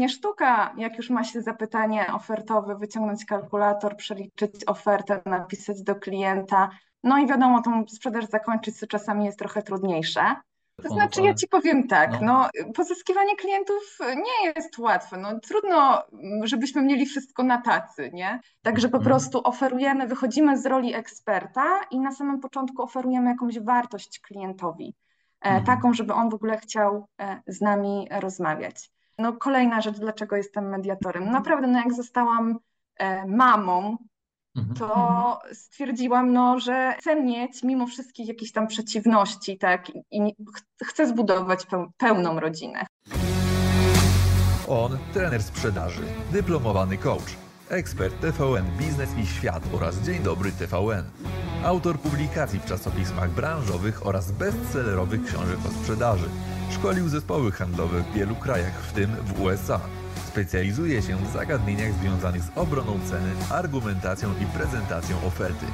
nie sztuka, jak już ma się zapytanie ofertowe, wyciągnąć kalkulator, przeliczyć ofertę, napisać do klienta. No i wiadomo, tą sprzedaż zakończyć, co czasami jest trochę trudniejsze. To znaczy, ja ci powiem tak, no. no. pozyskiwanie klientów nie jest łatwe. No, trudno, żebyśmy mieli wszystko na tacy, nie? Także po mhm. prostu oferujemy, wychodzimy z roli eksperta i na samym początku oferujemy jakąś wartość klientowi, e, mhm. taką, żeby on w ogóle chciał e, z nami rozmawiać. No, kolejna rzecz, dlaczego jestem mediatorem. Naprawdę, no jak zostałam e, mamą, Mhm. to mhm. stwierdziłam, no, że chcę mieć mimo wszystkich jakieś tam przeciwności, tak, i chcę zbudować pełną rodzinę. On, trener sprzedaży, dyplomowany coach, ekspert TVN Biznes i Świat oraz Dzień Dobry TVN. Autor publikacji w czasopismach branżowych oraz bestsellerowych książek o sprzedaży. Szkolił zespoły handlowe w wielu krajach, w tym w USA. Specjalizuje się w zagadnieniach związanych z obroną ceny, argumentacją i prezentacją oferty.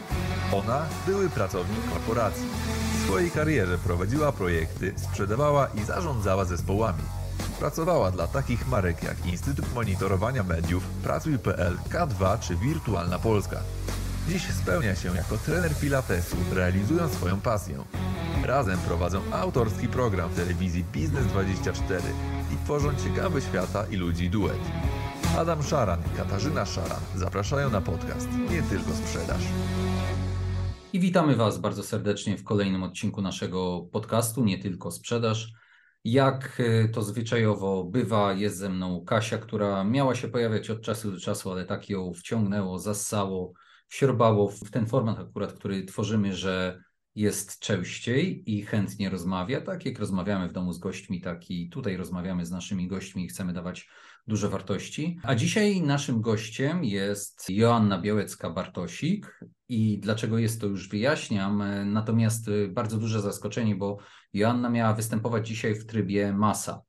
Ona były pracownik korporacji. W swojej karierze prowadziła projekty, sprzedawała i zarządzała zespołami. Pracowała dla takich marek jak Instytut Monitorowania Mediów, Pracuj.pl, K2 czy Wirtualna Polska. Dziś spełnia się jako trener pilatesu, realizując swoją pasję. Razem prowadzą autorski program w telewizji Biznes 24 i tworzą ciekawy świata i ludzi duet. Adam Szaran i Katarzyna Szaran zapraszają na podcast Nie tylko sprzedaż. I witamy Was bardzo serdecznie w kolejnym odcinku naszego podcastu Nie tylko sprzedaż. Jak y, to zwyczajowo bywa, jest ze mną Kasia, która miała się pojawiać od czasu do czasu, ale tak ją wciągnęło, zassało, wsiorbało w ten format akurat, który tworzymy, że jest częściej i chętnie rozmawia, tak jak rozmawiamy w domu z gośćmi, tak i tutaj rozmawiamy z naszymi gośćmi i chcemy dawać duże wartości. A dzisiaj naszym gościem jest Joanna Białecka-Bartosik i dlaczego jest to już wyjaśniam, natomiast bardzo duże zaskoczenie, bo Joanna miała występować dzisiaj w trybie masa.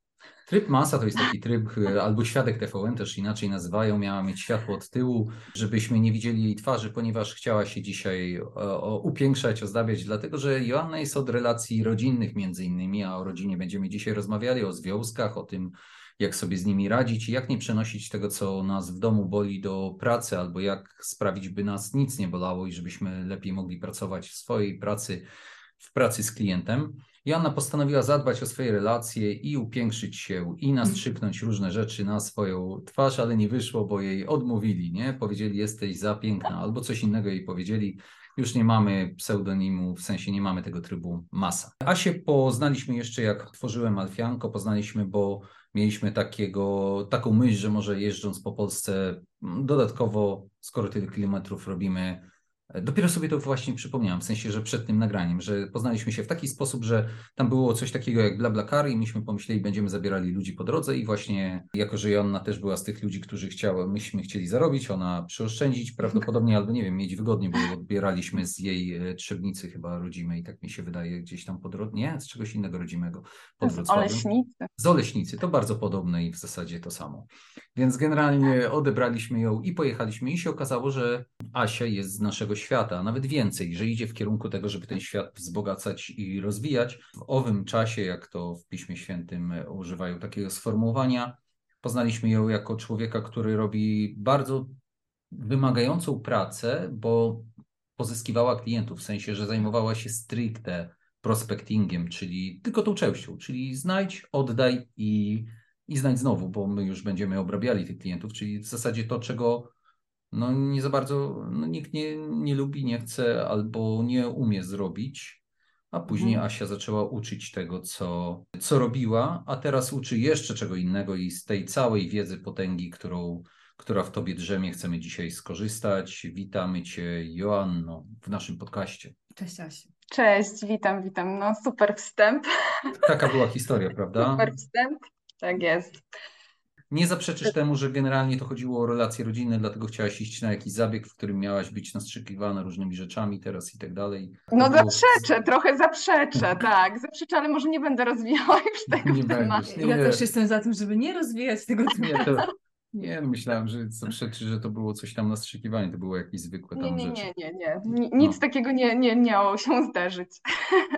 Tryb masa to jest taki tryb, e, albo świadek TVN też inaczej nazywają, miała mieć światło od tyłu, żebyśmy nie widzieli jej twarzy, ponieważ chciała się dzisiaj o, upiększać, ozdabiać, dlatego że Joanna jest od relacji rodzinnych między innymi, a o rodzinie będziemy dzisiaj rozmawiali, o związkach, o tym, jak sobie z nimi radzić i jak nie przenosić tego, co nas w domu boli do pracy, albo jak sprawić, by nas nic nie bolało i żebyśmy lepiej mogli pracować w swojej pracy, w pracy z klientem. Joanna postanowiła zadbać o swoje relacje i upiększyć się i nastrzypnąć różne rzeczy na swoją twarz, ale nie wyszło, bo jej odmówili, nie? Powiedzieli, jesteś za piękna, albo coś innego jej powiedzieli. Już nie mamy pseudonimu, w sensie nie mamy tego trybu masa. A się poznaliśmy jeszcze, jak tworzyłem Alfianko, poznaliśmy, bo mieliśmy takiego, taką myśl, że może jeżdżąc po Polsce, dodatkowo, skoro tyle kilometrów robimy Dopiero sobie to właśnie przypomniałem, w sensie, że przed tym nagraniem, że poznaliśmy się w taki sposób, że tam było coś takiego jak BlaBlaCar i myśmy pomyśleli, będziemy zabierali ludzi po drodze i właśnie jako, że Joanna też była z tych ludzi, którzy chciały, myśmy chcieli zarobić, ona przyoszczędzić prawdopodobnie albo nie wiem, mieć wygodnie, bo odbieraliśmy z jej e, Trzebnicy chyba rodzimej, tak mi się wydaje, gdzieś tam po drodze, nie, z czegoś innego rodzimego. Pod z Oleśnicy. Z Oleśnicy, to bardzo podobne i w zasadzie to samo. Więc generalnie odebraliśmy ją i pojechaliśmy i się okazało, że Asia jest z naszego świata, a nawet więcej, że idzie w kierunku tego, żeby ten świat wzbogacać i rozwijać. W owym czasie, jak to w Piśmie Świętym używają takiego sformułowania, poznaliśmy ją jako człowieka, który robi bardzo wymagającą pracę, bo pozyskiwała klientów, w sensie, że zajmowała się stricte prospectingiem, czyli tylko tą częścią, czyli znajdź, oddaj i, i znajdź znowu, bo my już będziemy obrabiali tych klientów, czyli w zasadzie to, czego no nie za bardzo, no nikt nie, nie lubi, nie chce albo nie umie zrobić. A później mhm. Asia zaczęła uczyć tego, co, co robiła, a teraz uczy jeszcze czego innego i z tej całej wiedzy, potęgi, którą, która w tobie drzemie, chcemy dzisiaj skorzystać. Witamy Cię, Joanno, w naszym podcaście. Cześć Asiu. Cześć, witam, witam. No super wstęp. Taka była historia, prawda? Super wstęp, tak jest. Nie zaprzeczysz temu, że generalnie to chodziło o relacje rodzinne, dlatego chciałaś iść na jakiś zabieg, w którym miałaś być nastrzykiwana różnymi rzeczami teraz i tak dalej. No było... zaprzeczę, trochę zaprzeczę, tak. Zaprzeczę, ale może nie będę rozwijała już tego nie tematu. Będziesz, nie, ja też jestem za tym, żeby nie rozwijać tego tematu. Nie, Nie, no myślałem, że, że to było coś tam nastrzykiwanie, to było jakieś zwykłe tam nie, rzeczy. Nie, nie, nie. Nic no. takiego nie, nie miało się zdarzyć.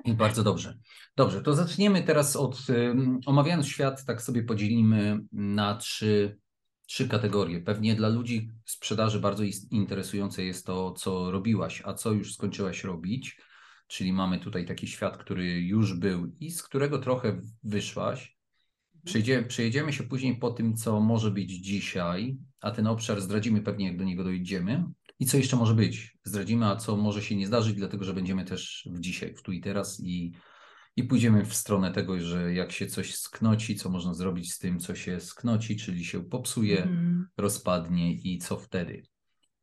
I bardzo dobrze. Dobrze, to zaczniemy teraz od, omawiając świat, tak sobie podzielimy na trzy, trzy kategorie. Pewnie dla ludzi sprzedaży bardzo interesujące jest to, co robiłaś, a co już skończyłaś robić. Czyli mamy tutaj taki świat, który już był i z którego trochę wyszłaś. Przejdzie, przejedziemy się później po tym, co może być dzisiaj, a ten obszar zdradzimy pewnie, jak do niego dojdziemy. I co jeszcze może być? Zdradzimy, a co może się nie zdarzyć, dlatego że będziemy też w dzisiaj, w tu i teraz i, i pójdziemy w stronę tego, że jak się coś sknoci, co można zrobić z tym, co się sknoci, czyli się popsuje, mm. rozpadnie i co wtedy.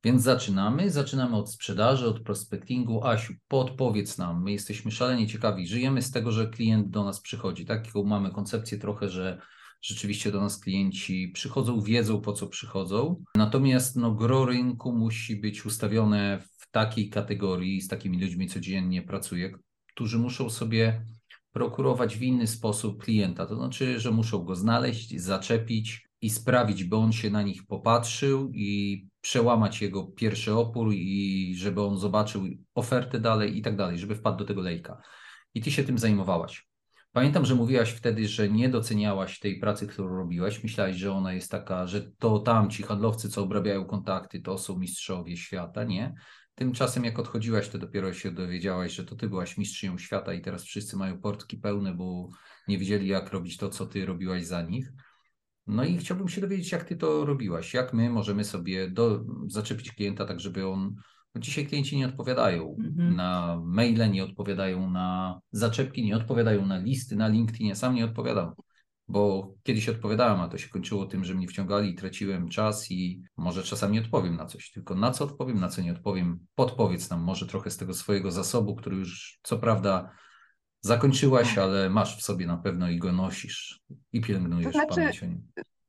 Więc zaczynamy. Zaczynamy od sprzedaży, od prospectingu. Asiu, podpowiedz nam. My jesteśmy szalenie ciekawi. Żyjemy z tego, że klient do nas przychodzi. Taką mamy koncepcję trochę, że rzeczywiście do nas klienci przychodzą, wiedzą po co przychodzą. Natomiast no, gro rynku musi być ustawione w takiej kategorii, z takimi ludźmi codziennie pracuję, którzy muszą sobie prokurować w inny sposób klienta. To znaczy, że muszą go znaleźć, zaczepić i sprawić, by on się na nich popatrzył i przełamać jego pierwszy opór i żeby on zobaczył ofertę dalej i tak dalej, żeby wpadł do tego lejka. I ty się tym zajmowałaś. Pamiętam, że mówiłaś wtedy, że nie doceniałaś tej pracy, którą robiłaś. Myślałaś, że ona jest taka, że to tam ci handlowcy, co obrabiają kontakty, to są mistrzowie świata, nie? Tymczasem, jak odchodziłaś, to dopiero się dowiedziałaś, że to ty byłaś mistrzynią świata i teraz wszyscy mają portki pełne, bo nie wiedzieli, jak robić to, co ty robiłaś za nich. No i chciałbym się dowiedzieć, jak ty to robiłaś, jak my możemy sobie do, zaczepić klienta tak, żeby on. Bo dzisiaj klienci nie odpowiadają mhm. na maile, nie odpowiadają na zaczepki, nie odpowiadają na listy, na LinkedInie. Sam nie odpowiadam, bo kiedyś odpowiadałem, a to się kończyło tym, że mnie wciągali i traciłem czas i może czasami odpowiem na coś. Tylko na co odpowiem, na co nie odpowiem, podpowiedz nam może trochę z tego swojego zasobu, który już co prawda Zakończyłaś, ale masz w sobie na pewno i go nosisz i pielęgnujesz to znaczy, pamięć o nim.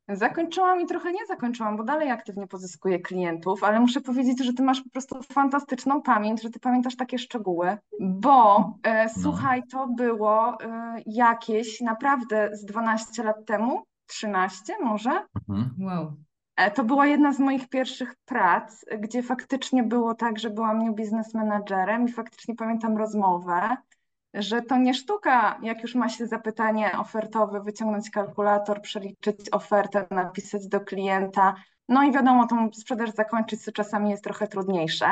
Zakończyłam i trochę nie zakończyłam, bo dalej aktywnie pozyskuję klientów, ale muszę powiedzieć, że ty masz po prostu fantastyczną pamięć, że ty pamiętasz takie szczegóły, bo e, no. słuchaj, to było e, jakieś naprawdę z 12 lat temu, 13 może. Mhm. Wow. E, to była jedna z moich pierwszych prac, gdzie faktycznie było tak, że byłam new business managerem i faktycznie pamiętam rozmowę że to nie sztuka, jak już ma się zapytanie ofertowe, wyciągnąć kalkulator, przeliczyć ofertę, napisać do klienta. No i wiadomo, tą sprzedaż zakończyć, co czasami jest trochę trudniejsze.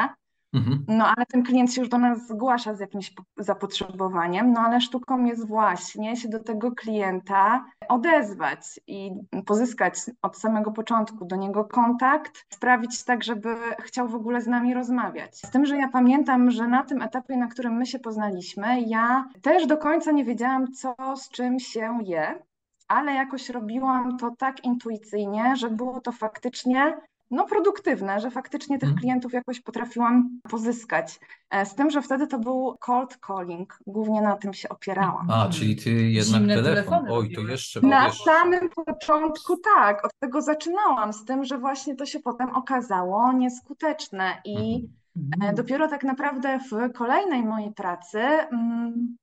Mhm. No ale ten klient się już do nas zgłasza z jakimś zapotrzebowaniem, no ale sztuką jest właśnie się do tego klienta odezwać i pozyskać od samego początku do niego kontakt, sprawić tak, żeby chciał w ogóle z nami rozmawiać. Z tym, że ja pamiętam, że na tym etapie, na którym my się poznaliśmy, ja też do końca nie wiedziałam, co z czym się je, ale jakoś robiłam to tak intuicyjnie, że było to faktycznie no, produktywne, że faktycznie tych mhm. klientów jakoś potrafiłam pozyskać. E, z tym, że wtedy to był cold calling, głównie na tym się opierałam. A, czyli ty jednak Zimne telefon. Oj, to jeszcze Na wiesz... samym początku tak, od tego zaczynałam, z tym, że właśnie to się potem okazało nieskuteczne i mhm. E, dopiero tak naprawdę w kolejnej mojej pracy mm,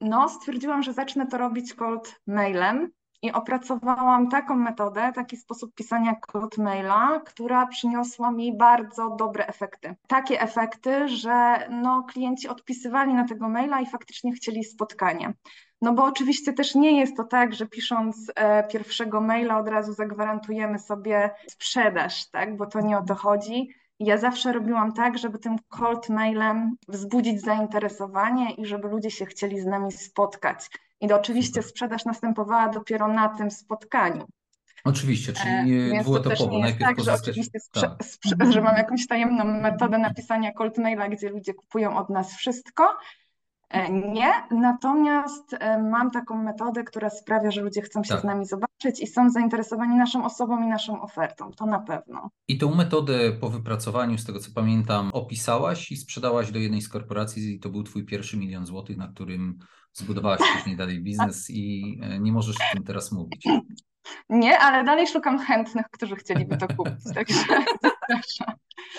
no, stwierdziłam, że zacznę to robić cold mailem, i opracowałam taką metodę, taki sposób pisania kod maila, która przyniosła mi bardzo dobre efekty. Takie efekty, że no, klienci odpisywali na tego maila i faktycznie chcieli spotkanie. No bo oczywiście też nie jest to tak, że pisząc e, pierwszego maila od razu zagwarantujemy sobie sprzedaż, tak? bo to nie o to chodzi. Ja zawsze robiłam tak, żeby tym cold mailem wzbudzić zainteresowanie i żeby ludzie się chcieli z nami spotkać. I oczywiście sprzedaż następowała dopiero na tym spotkaniu. Oczywiście, czyli e, Więc to też nie jest tak, że oczywiście sprze- tak. sprze- że mam jakąś tajemną metodę napisania cold maila, gdzie ludzie kupują od nas wszystko. E, nie, natomiast e, mam taką metodę, która sprawia, że ludzie chcą się tak. z nami zobaczyć i są zainteresowani naszą osobą i naszą ofertą. To na pewno. I tą metodę po wypracowaniu, z tego co pamiętam, opisałaś i sprzedałaś do jednej z korporacji i to był twój pierwszy milion złotych, na którym zbudowałaś później dalej biznes i e, nie możesz o tym teraz mówić. Nie, ale dalej szukam chętnych, którzy chcieliby to kupić. Także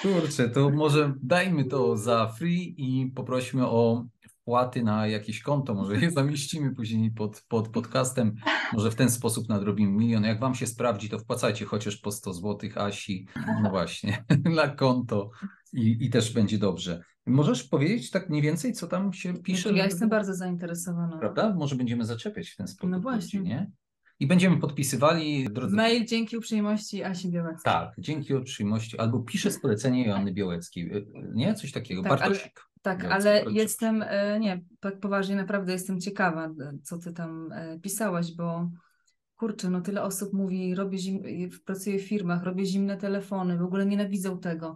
Kurczę, to może dajmy to za free i poprośmy o wpłaty na jakieś konto, może je zamieścimy później pod, pod podcastem, może w ten sposób nadrobimy milion. Jak wam się sprawdzi, to wpłacajcie chociaż po 100 zł Asi, no właśnie, na konto i, i też będzie dobrze. Możesz powiedzieć tak mniej więcej, co tam się pisze? Ja jestem bardzo zainteresowana. Prawda? Może będziemy zaczepiać w ten sposób No właśnie. nie? I będziemy podpisywali, drodzy Mail dzięki uprzejmości Asi Białackiej. tak, dzięki uprzejmości, albo piszę z polecenia Joanny Białeckiej, y, nie? Coś takiego, Tak, Bartosik. Tak, Białacki, ale jestem, e, nie, tak poważnie naprawdę jestem ciekawa, e, co ty tam e, pisałaś, bo kurczę, no tyle osób mówi, robię zim, pracuję w firmach, robię zimne telefony, w ogóle nienawidzą tego.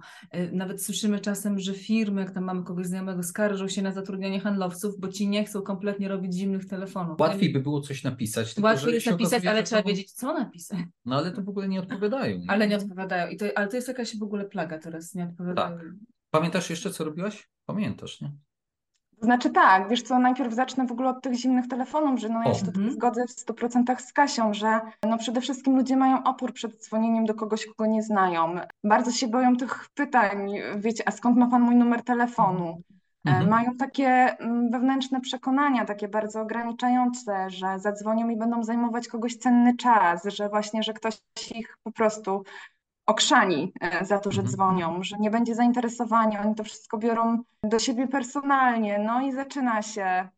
Nawet słyszymy czasem, że firmy, jak tam mamy kogoś znajomego, skarżą się na zatrudnianie handlowców, bo ci nie chcą kompletnie robić zimnych telefonów. Łatwiej by było coś napisać. tylko Łatwiej jest napisać, ale trzeba to- wiedzieć, co napisać. No ale to w ogóle nie odpowiadają. Nie? Ale nie odpowiadają. I to, ale to jest jakaś w ogóle plaga teraz, nie odpowiadają. Pamiętasz jeszcze, co robiłaś? Pamiętasz, nie? To znaczy tak, wiesz co, najpierw zacznę w ogóle od tych zimnych telefonów, że no ja się tutaj Mhm. zgodzę w 100% z Kasią, że no przede wszystkim ludzie mają opór przed dzwonieniem do kogoś, kogo nie znają. Bardzo się boją tych pytań, wiecie, a skąd ma pan mój numer telefonu? E, Mhm. Mają takie mm, wewnętrzne przekonania, takie bardzo ograniczające, że zadzwonią i będą zajmować kogoś cenny czas, że właśnie, że ktoś ich po prostu okrzani e, za to, że Mhm. dzwonią, że nie będzie zainteresowania, oni to wszystko biorą do siebie personalnie, no i zaczyna się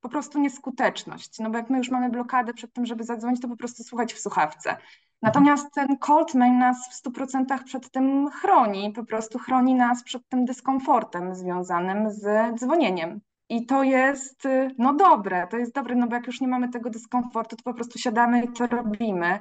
po prostu nieskuteczność, no bo jak my już mamy blokadę przed tym, żeby zadzwonić, to po prostu słuchać w słuchawce. Natomiast ten cold mail nas w 100% przed tym chroni, po prostu chroni nas przed tym dyskomfortem związanym z dzwonieniem. I to jest, y, no dobre, to jest dobre, no bo jak już nie mamy tego dyskomfortu, to po prostu siadamy i to robimy.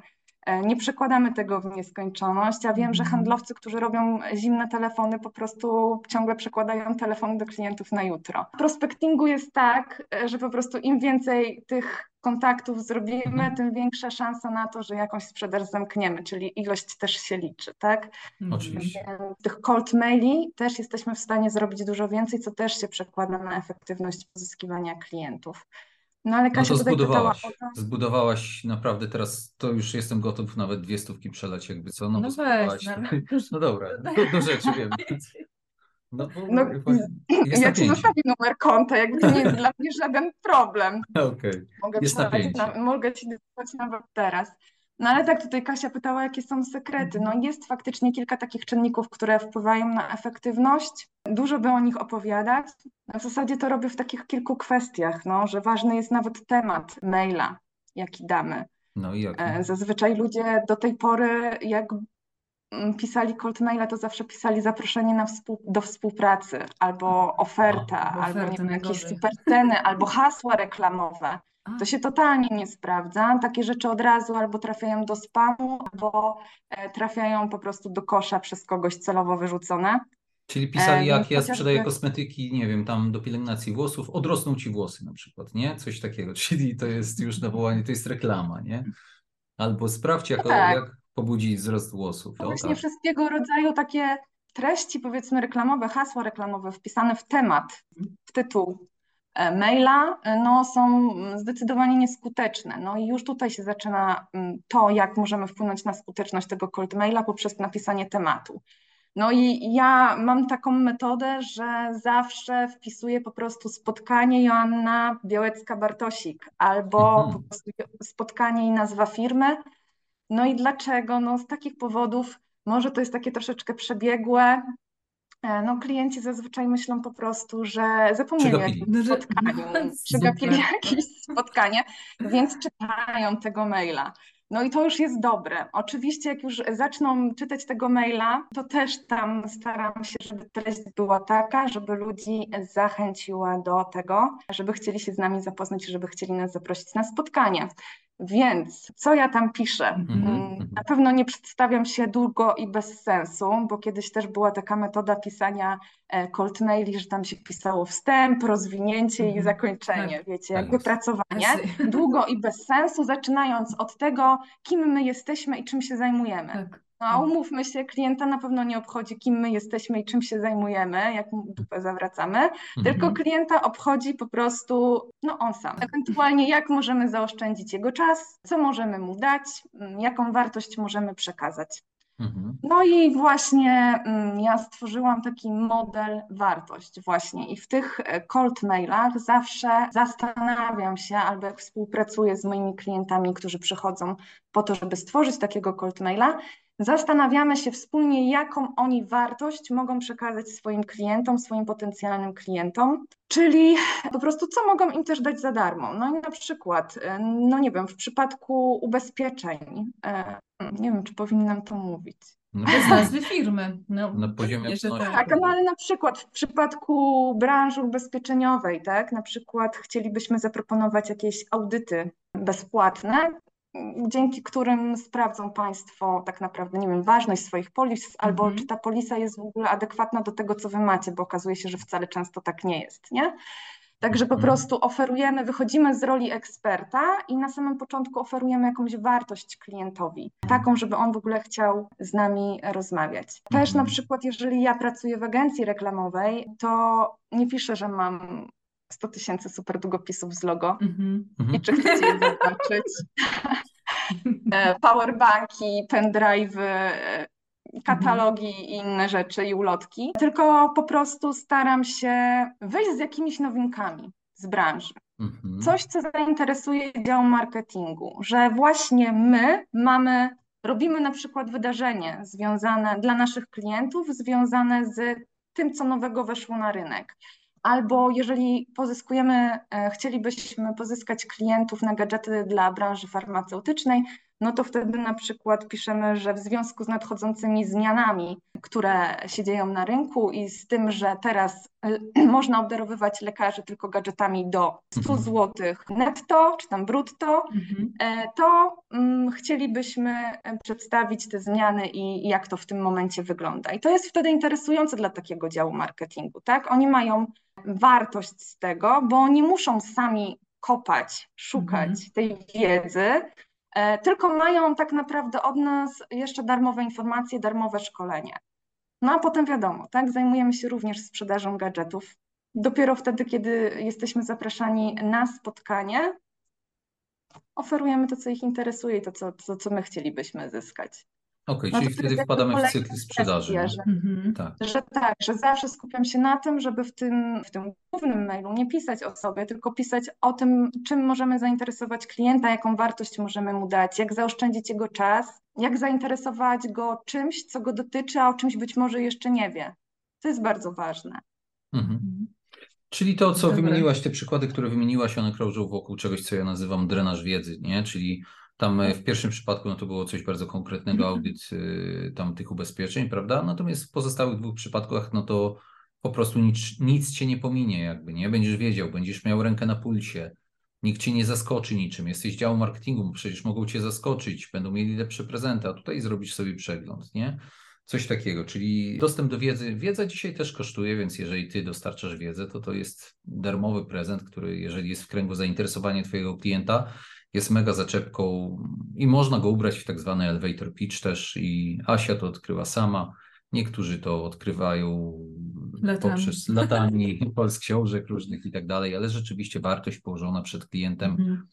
E, Nie przekładamy tego w nieskończoność. Ja wiem, że Mhm. handlowcy, którzy robią zimne telefony, po prostu ciągle przekładają telefony do klientów na jutro. W prospectingu jest tak, e, że po prostu im więcej tych kontaktów zrobimy, Mhm. tym większa szansa na to, że jakąś sprzedaż zamkniemy, czyli ilość też się liczy, tak? Mhm. Oczywiście. Tych cold maili też jesteśmy w stanie zrobić dużo więcej, co też się przekłada na efektywność pozyskiwania klientów. No ale No Kasia to tutaj pytała zbudowałaś, zbudowałaś naprawdę teraz, to już jestem gotów nawet dwie stówki przelać, jakby co, no, No bo weź, zbudowałaś. no. No dobra, do, rzeczy wiem. No, No, jest Ja ci zostawię numer konta, jakby to nie jest dla mnie żaden problem. Okej. Mogę, Jest na, mogę ci wysłać nawet teraz. No ale tak, tutaj Kasia pytała, jakie są sekrety. No jest faktycznie kilka takich czynników, które wpływają na efektywność. Dużo by o nich opowiadać. W zasadzie to robię w takich kilku kwestiach, no, że ważny jest nawet temat maila, jaki damy. No i jak? E, Zazwyczaj ludzie do tej pory, jak mm, pisali cold maila, to zawsze pisali zaproszenie na współ, do współpracy, albo oferta, albo nie wiem, jakieś super ceny, albo hasła reklamowe. To się totalnie nie sprawdza. Takie rzeczy od razu albo trafiają do spamu, albo e, trafiają po prostu do kosza przez kogoś celowo wyrzucone. Czyli pisali, E, jak ja sprzedaję kosmetyki, nie wiem, tam do pielęgnacji włosów, odrosną ci włosy na przykład, nie? Coś takiego, czyli to jest już nawołanie, to jest reklama, nie? Albo sprawdź, jak, No tak. jak pobudzić wzrost włosów. To właśnie tak. wszystkiego rodzaju takie treści, powiedzmy reklamowe, hasła reklamowe wpisane w temat, w tytuł maila, e, no, są zdecydowanie nieskuteczne. No i już tutaj się zaczyna mm, to, jak możemy wpłynąć na skuteczność tego cold maila poprzez napisanie tematu. No i ja mam taką metodę, że zawsze wpisuję po prostu spotkanie Joanna Białecka-Bartosik albo Mhm. po prostu spotkanie i nazwa firmy. No i dlaczego? No z takich powodów, może to jest takie troszeczkę przebiegłe. E, No klienci zazwyczaj myślą po prostu, że zapomnieli o jakimś No, że- spotkaniu, przegapili jakieś spotkanie, więc czytają tego maila. No i to już jest dobre. Oczywiście, jak już zaczną czytać tego maila, to też tam staram się, żeby treść była taka, żeby ludzi zachęciła do tego, żeby chcieli się z nami zapoznać, żeby chcieli nas zaprosić na spotkanie. Więc co ja tam piszę? Mhm, Mm, mhm. Na pewno nie przedstawiam się długo i bez sensu, bo kiedyś też była taka metoda pisania e, cold maili, że tam się pisało wstęp, rozwinięcie i Mhm, zakończenie, tak. wiecie, Tak jak wypracowanie. Długo i bez sensu, zaczynając od tego, kim my jesteśmy i czym się zajmujemy. No a umówmy się, klienta na pewno nie obchodzi, kim my jesteśmy i czym się zajmujemy, jak mu dupę zawracamy, tylko Mhm. klienta obchodzi po prostu, no on sam. Ewentualnie jak możemy zaoszczędzić jego czas, co możemy mu dać, mm, jaką wartość możemy przekazać. Mhm. No i właśnie mm, ja stworzyłam taki model wartość właśnie i w tych e, cold mailach zawsze zastanawiam się albo jak współpracuję z moimi klientami, którzy przychodzą po to, żeby stworzyć takiego cold maila, zastanawiamy się wspólnie, jaką oni wartość mogą przekazać swoim klientom, swoim potencjalnym klientom, czyli po prostu co mogą im też dać za darmo. No i na przykład, no nie wiem, w przypadku ubezpieczeń, e, nie wiem, czy powinnam to mówić. No, Bez nazwy firmy. No, na poziomie tak. tak, no ale na przykład w przypadku branży ubezpieczeniowej, tak, na przykład chcielibyśmy zaproponować jakieś audyty bezpłatne, dzięki którym sprawdzą Państwo tak naprawdę, nie wiem, ważność swoich polis, -hmm. albo mhm. czy ta polisa jest w ogóle adekwatna do tego, co Wy macie, bo okazuje się, że wcale często tak nie jest, nie? Także po mhm. prostu oferujemy, wychodzimy z roli eksperta i na samym początku oferujemy jakąś wartość klientowi, taką, żeby on w ogóle chciał z nami rozmawiać. Też na mhm. przykład, jeżeli ja pracuję w agencji reklamowej, to nie piszę, że mam 100 tysięcy super długopisów z logo mm -hmm. i czy chcecie je zobaczyć. Powerbanki, pendrive'y, katalogi i inne rzeczy i ulotki, tylko po prostu staram się wyjść z jakimiś nowinkami z branży. Mhm. Coś, co zainteresuje dział marketingu, że właśnie my mamy, robimy na przykład wydarzenie związane dla naszych klientów, związane z tym, co nowego weszło na rynek. Albo jeżeli pozyskujemy, e, chcielibyśmy pozyskać klientów na gadżety dla branży farmaceutycznej, no to wtedy na przykład piszemy, że w związku z nadchodzącymi zmianami, które się dzieją na rynku i z tym, że teraz y, można obdarowywać lekarzy tylko gadżetami do 100 mhm. zł netto czy tam brutto, mhm. E, to mm, chcielibyśmy e, przedstawić te zmiany i jak to w tym momencie wygląda. I to jest wtedy interesujące dla takiego działu marketingu, tak? Oni mają wartość z tego, bo nie muszą sami kopać, szukać mhm. tej wiedzy, E, tylko mają tak naprawdę od nas jeszcze darmowe informacje, darmowe szkolenie. No a potem wiadomo, tak, zajmujemy się również sprzedażą gadżetów. Dopiero wtedy, kiedy jesteśmy zapraszani na spotkanie, oferujemy to, co ich interesuje i to, co, to, co my chcielibyśmy zyskać. Okej, okay, czyli wtedy wpadamy w cykl sprzedaży. Że, mhm. tak. że tak, że zawsze skupiam się na tym, żeby w tym, w tym głównym mailu nie pisać o sobie, tylko pisać o tym, czym możemy zainteresować klienta, jaką wartość możemy mu dać, jak zaoszczędzić jego czas, jak zainteresować go czymś, co go dotyczy, a o czymś być może jeszcze nie wie. To jest bardzo ważne. Mhm. mhm. Czyli to, co wymieniłaś, te przykłady, które wymieniłaś, one krążą wokół czegoś, co ja nazywam drenaż wiedzy, nie? Czyli tam e, w pierwszym przypadku no to było coś bardzo konkretnego, mhm. audyt y, tam tych ubezpieczeń, prawda? Natomiast w pozostałych dwóch przypadkach, no to po prostu nic, nic cię nie pominie, jakby, nie? Będziesz wiedział, będziesz miał rękę na pulsie, nikt cię nie zaskoczy niczym. Jesteś działu marketingu, przecież mogą cię zaskoczyć, będą mieli lepsze prezenty, a tutaj zrobisz sobie przegląd, nie? Coś takiego, czyli dostęp do wiedzy. Wiedza dzisiaj też kosztuje, więc jeżeli ty dostarczasz wiedzę, to to jest darmowy prezent, który jeżeli jest w kręgu zainteresowania twojego klienta, jest mega zaczepką i można go ubrać w tak zwany elevator pitch też i Asia to odkryła sama. Niektórzy to odkrywają latami. poprzez latami z książek różnych i tak dalej, ale rzeczywiście wartość położona przed klientem mhm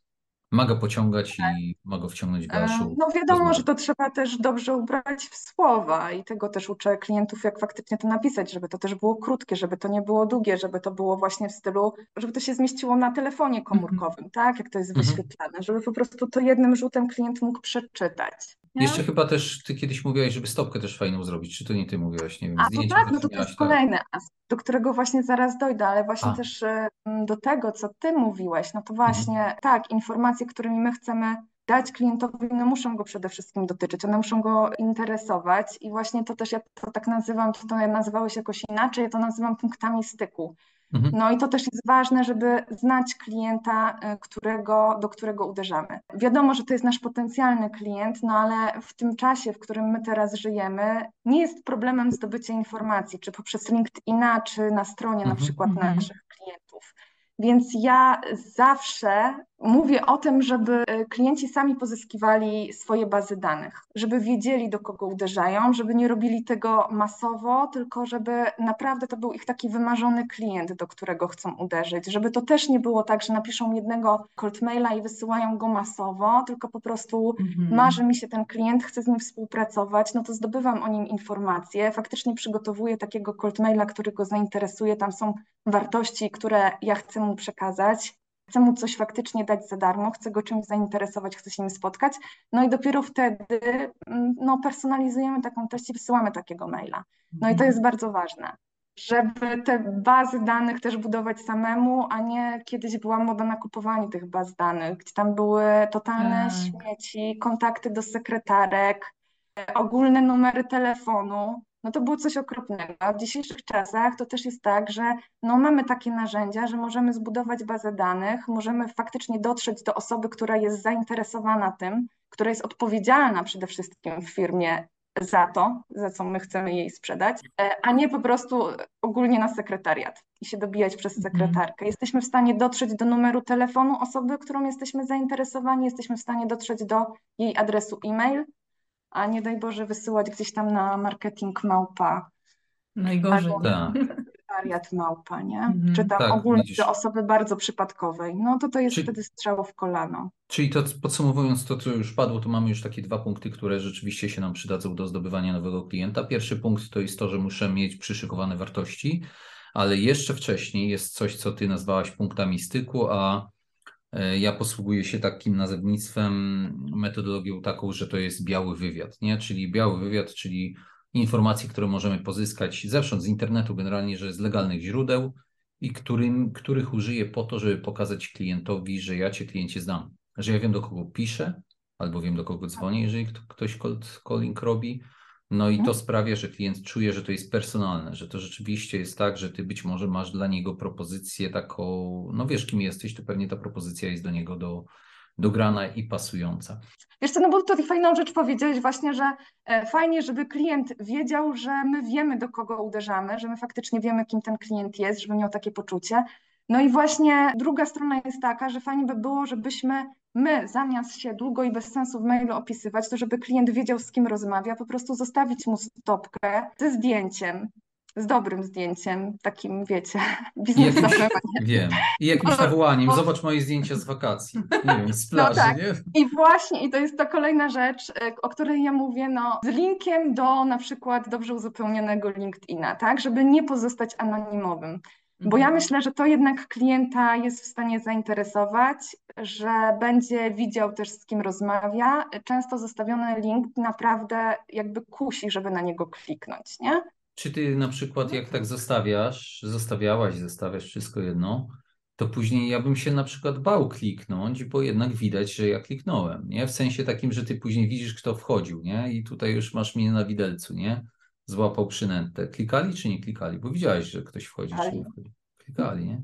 ma go pociągać i ma go wciągnąć w dalszą No wiadomo, rozmowę. że to trzeba też dobrze ubrać w słowa i tego też uczę klientów, jak faktycznie to napisać, żeby to też było krótkie, żeby to nie było długie, żeby to było właśnie w stylu, żeby to się zmieściło na telefonie komórkowym, mm -hmm. tak, jak to jest mm -hmm. wyświetlane, żeby po prostu to jednym rzutem klient mógł przeczytać. Nie? Jeszcze chyba też ty kiedyś mówiłaś, żeby stopkę też fajną zrobić, czy to nie ty mówiłaś, nie wiem, A to tak, no to, to jest tak. kolejny aspekt, do którego właśnie zaraz dojdę, ale właśnie A. też do tego, co ty mówiłeś, no to mhm. właśnie mhm. tak, informacje, którymi my chcemy dać klientowi, no muszą go przede wszystkim dotyczyć, one muszą go interesować i właśnie to też ja to tak nazywam, to, to nazywałeś jakoś inaczej, ja to nazywam punktami styku. Mhm. No i to też jest ważne, żeby znać klienta, e, którego, do którego uderzamy. Wiadomo, że to jest nasz potencjalny klient, no ale w tym czasie, w którym my teraz żyjemy, nie jest problemem zdobycie informacji, czy poprzez LinkedIna, czy na stronie mhm. na przykład mhm. naszych klientów. Więc ja zawsze Mówię o tym, żeby e, klienci sami pozyskiwali swoje bazy danych, żeby wiedzieli, do kogo uderzają, żeby nie robili tego masowo, tylko żeby naprawdę to był ich taki wymarzony klient, do którego chcą uderzyć. Żeby to też nie było tak, że napiszą jednego cold maila i wysyłają go masowo, tylko po prostu mhm. marzy mi się ten klient, chcę z nim współpracować, no to zdobywam o nim informacje, faktycznie przygotowuję takiego cold maila, który go zainteresuje, tam są wartości, które ja chcę mu przekazać chcę mu coś faktycznie dać za darmo, chcę go czymś zainteresować, chcę się nim spotkać, no i dopiero wtedy mm, no, personalizujemy taką treść i wysyłamy takiego maila. No i to mhm. jest bardzo ważne, żeby te bazy danych też budować samemu, a nie kiedyś była moda na kupowanie tych baz danych, gdzie tam były totalne tak. śmieci, kontakty do sekretarek, ogólne numery telefonu, no to było coś okropnego. A w dzisiejszych czasach to też jest tak, że no mamy takie narzędzia, że możemy zbudować bazę danych, możemy faktycznie dotrzeć do osoby, która jest zainteresowana tym, która jest odpowiedzialna przede wszystkim w firmie za to, za co my chcemy jej sprzedać, e, a nie po prostu ogólnie na sekretariat i się dobijać przez mhm. sekretarkę. Jesteśmy w stanie dotrzeć do numeru telefonu osoby, którą jesteśmy zainteresowani, jesteśmy w stanie dotrzeć do jej adresu e-mail, a nie daj Boże wysyłać gdzieś tam na marketing małpa. Najgorzej. Albo tak. wariat małpa, nie? Mhm. Czy tam tak, ogólnie widzisz. do osoby bardzo przypadkowej. No to to jest Czy... wtedy strzał w kolano. Czyli to podsumowując to, co już padło, to mamy już takie dwa punkty, które rzeczywiście się nam przydadzą do zdobywania nowego klienta. Pierwszy punkt to jest to, że muszę mieć przyszykowane wartości, ale jeszcze wcześniej jest coś, co ty nazwałaś punktami styku, a ja posługuję się takim nazewnictwem, metodologią taką, że to jest biały wywiad, nie? Czyli biały wywiad, czyli informacje, które możemy pozyskać zewsząd z internetu, generalnie, że z legalnych źródeł i którym, których użyję po to, żeby pokazać klientowi, że ja cię kliencie znam, że ja wiem do kogo piszę, albo wiem do kogo dzwonię, jeżeli ktoś cold calling robi, no i to mhm. sprawia, że klient czuje, że to jest personalne, że to rzeczywiście jest tak, że ty być może masz dla niego propozycję taką, no wiesz kim jesteś, to pewnie ta propozycja jest do niego do, dograna i pasująca. Wiesz co, no bo tutaj fajną rzecz powiedziałeś właśnie, że e, fajnie, żeby klient wiedział, że my wiemy do kogo uderzamy, że my faktycznie wiemy kim ten klient jest, żeby miał takie poczucie. No i właśnie druga strona jest taka, że fajnie by było, żebyśmy my zamiast się długo i bez sensu w mailu opisywać, to żeby klient wiedział z kim rozmawia, po prostu zostawić mu stopkę ze zdjęciem, z dobrym zdjęciem, takim wiecie, biznesowym. Wiem. I jakimś nawołaniem, zobacz moje zdjęcia z wakacji, nie wiem, z plaży, no tak. nie? I właśnie, i to jest ta kolejna rzecz, e, o której ja mówię, no, z linkiem do na przykład dobrze uzupełnionego LinkedIna, tak, żeby nie pozostać anonimowym. Bo ja mhm. myślę, że to jednak klienta jest w stanie zainteresować, że będzie widział też z kim rozmawia. Często zostawiony link naprawdę jakby kusi, żeby na niego kliknąć, nie? Czy ty na przykład jak tak zostawiasz, zostawiałaś, zostawiasz wszystko jedno, to później ja bym się na przykład bał kliknąć, bo jednak widać, że ja kliknąłem, nie? W sensie takim, że ty później widzisz, kto wchodził, nie? I tutaj już masz mnie na widelcu, nie? Złapał przynętę. Klikali czy nie klikali? Bo widziałeś, że ktoś wchodzi Klikali. czy nie wchodzi. Klikali, nie?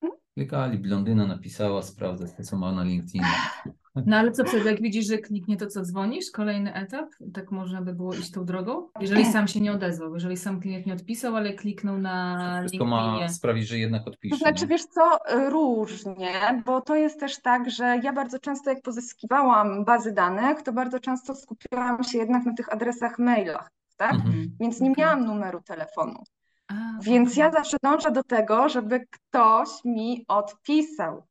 Hmm? Klikali. Blondyna napisała, sprawdzę to, co ma na LinkedIn. No ale co wtedy, jak widzisz, że kliknie to, co dzwonisz? Kolejny etap? Tak można by było iść tą drogą? Jeżeli sam się nie odezwał, jeżeli sam klient nie odpisał, ale kliknął na Wszystko ma sprawić, że jednak odpisze. To znaczy, nie? wiesz co, różnie, bo to jest też tak, że ja bardzo często, jak pozyskiwałam bazy danych, to bardzo często skupiałam się jednak na tych adresach mailach tak? Mhm. Więc nie miałam numeru telefonu. A, Więc ja zawsze dążę do tego, żeby ktoś mi odpisał.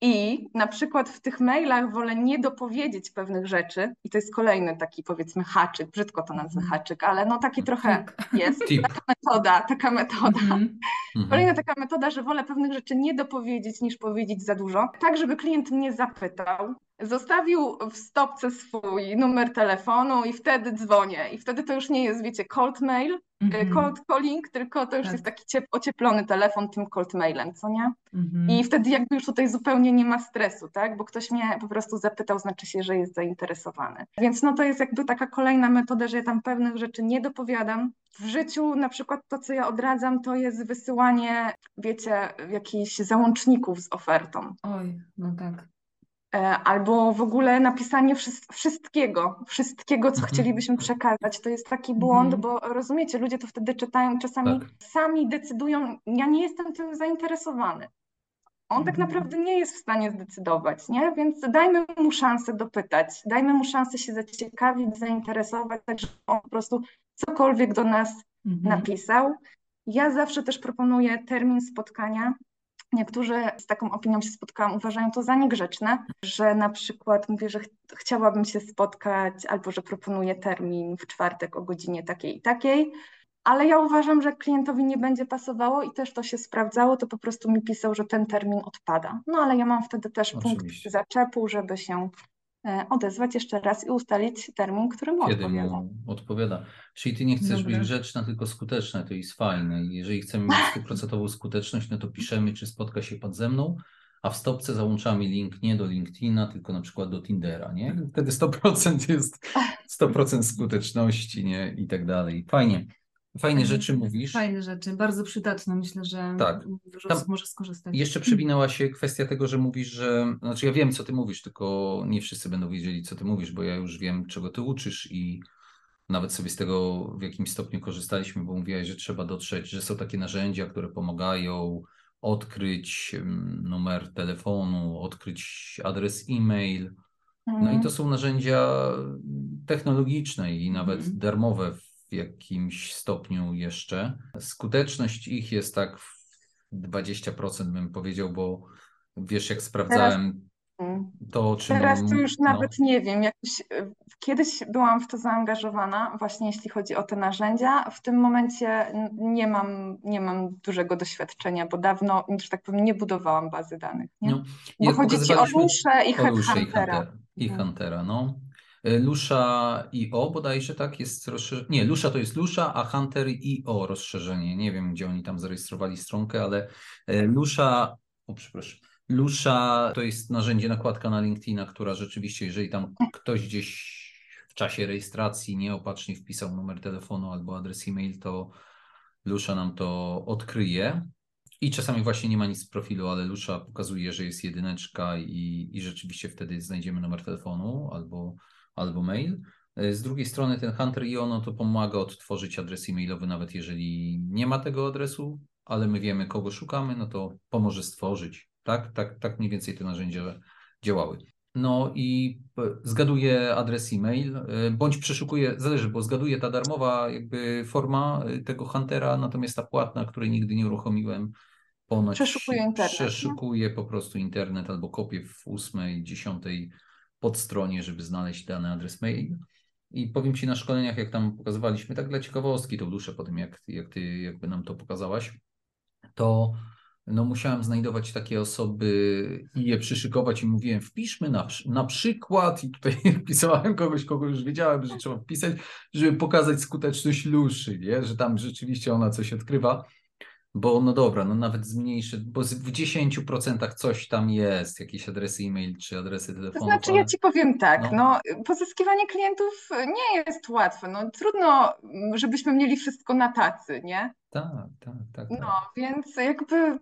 I na przykład w tych mailach wolę nie dopowiedzieć pewnych rzeczy, i to jest kolejny taki powiedzmy haczyk, brzydko to nazwę mhm. haczyk, ale no taki trochę jest, Tip. taka metoda, taka metoda. -hmm. Kolejna taka metoda, że wolę pewnych rzeczy nie dopowiedzieć niż powiedzieć za dużo, tak żeby klient mnie zapytał, Zostawił w stopce swój numer telefonu i wtedy dzwonię. I wtedy to już nie jest, wiecie, cold mail, mm-hmm. cold calling, tylko to już tak. jest taki ciep- ocieplony telefon tym cold mailem, co nie? Mm-hmm. I wtedy jakby już tutaj zupełnie nie ma stresu, tak? Bo ktoś mnie po prostu zapytał, znaczy się, że jest zainteresowany. Więc no to jest jakby taka kolejna metoda, że ja tam pewnych rzeczy nie dopowiadam. W życiu na przykład to, co ja odradzam, to jest wysyłanie, wiecie, jakichś załączników z ofertą. Oj, no tak. E, albo w ogóle napisanie wszystkiego, wszystkiego, co mhm. chcielibyśmy przekazać. To jest taki błąd, mhm. bo rozumiecie, ludzie to wtedy czytają, czasami tak. sami decydują, ja nie jestem tym zainteresowany. On tak naprawdę nie jest w stanie zdecydować, nie? Więc dajmy mu szansę dopytać, dajmy mu szansę się zaciekawić, zainteresować, tak żeby on po prostu cokolwiek do nas Mhm. napisał. Ja zawsze też proponuję termin spotkania. Niektórzy z taką opinią się spotkałam, uważają to za niegrzeczne, że na przykład mówię, że ch chciałabym się spotkać, albo że proponuję termin w czwartek o godzinie takiej i takiej. Ale ja uważam, że klientowi nie będzie pasowało i też to się sprawdzało, to po prostu mi pisał, że ten termin odpada. No ale ja mam wtedy też punkt Oczywiście. zaczepu, żeby się odezwać jeszcze raz i ustalić termin, który mu Kiedy odpowiada. mu odpowiada. Czyli ty nie chcesz Dobra. być grzeczna, tylko skuteczna, to jest fajne. I Jeżeli chcemy mieć stuprocentową skuteczność, no to piszemy, czy spotka się pan ze mną, a w stopce załączamy link nie do LinkedIna, tylko na przykład do Tindera, nie? Wtedy 100% jest 100% skuteczności, nie? I tak dalej. Fajnie. Fajne rzeczy mówisz. Fajne rzeczy, bardzo przydatne. Myślę, że Tak. dużo Tam osób może skorzystać. Jeszcze przewinęła się kwestia tego, że mówisz, że. Znaczy, ja wiem, co ty mówisz, tylko nie wszyscy będą wiedzieli, co ty mówisz, bo ja już wiem, czego ty uczysz i nawet sobie z tego w jakimś stopniu korzystaliśmy, bo mówiłaś, że trzeba dotrzeć, że są takie narzędzia, które pomagają odkryć mm, numer telefonu, odkryć adres e-mail. No i Mhm. to są narzędzia technologiczne i nawet Mhm. darmowe w jakimś stopniu jeszcze. Skuteczność ich jest tak w 20% bym powiedział, bo wiesz, jak sprawdzałem Mm. to, o czym... Teraz to już no, nawet nie wiem. Jakoś, y, kiedyś byłam w to zaangażowana, właśnie jeśli chodzi o te narzędzia. W tym momencie nie mam, nie mam dużego doświadczenia, bo dawno, że tak powiem, nie budowałam bazy danych. Nie? No, Bo chodzi ci o Luszę i Headhuntera. Huntera. I Mhm. Huntera, no. Y, Lusha IO bodajże tak jest rozszerzenie. Nie, Lusha to jest Lusha, a Hunter IO rozszerzenie. Nie wiem, gdzie oni tam zarejestrowali stronkę, ale y, Lusha, o przepraszam, Lusha to jest narzędzie, nakładka na LinkedIna, która rzeczywiście, jeżeli tam ktoś gdzieś w czasie rejestracji nieopatrznie wpisał numer telefonu albo adres e-mail, to Lusha nam to odkryje. I czasami właśnie nie ma nic w profilu, ale Lusha pokazuje, że jest jedyneczka i, i rzeczywiście wtedy znajdziemy numer telefonu albo, albo mail. E, Z drugiej strony ten Hunter IO no to pomaga odtworzyć adres e-mailowy, nawet jeżeli nie ma tego adresu, ale my wiemy, kogo szukamy, no to pomoże stworzyć. Tak, tak, tak mniej więcej te narzędzia działały. No i e, zgaduje adres e-mail, e, bądź przeszukuje, zależy, bo zgaduje ta darmowa jakby forma tego Huntera, natomiast ta płatna, której nigdy nie uruchomiłem, ponoć Przeszukuje internet, przeszukuje po prostu internet albo kopię w ósmej, dziesiątej podstronie, żeby znaleźć dany adres mail. I powiem Ci na szkoleniach, jak tam pokazywaliśmy, tak dla ciekawostki, to duszę po tym, jak, jak Ty jakby nam to pokazałaś, to no musiałem znajdować takie osoby i je przyszykować i mówiłem, wpiszmy na, na przykład i tutaj wpisałem kogoś, kogo już wiedziałem, że trzeba wpisać, żeby pokazać skuteczność Luszy, nie? że tam rzeczywiście ona coś odkrywa, bo no dobra, no nawet zmniejszy, bo z- w 10% coś tam jest, jakieś adresy e-mail czy adresy To telefonu. znaczy, ja ci powiem tak, no. no, pozyskiwanie klientów nie jest łatwe. No, trudno, żebyśmy mieli wszystko na tacy, nie? Tak, tak, tak. tak. No, więc jakby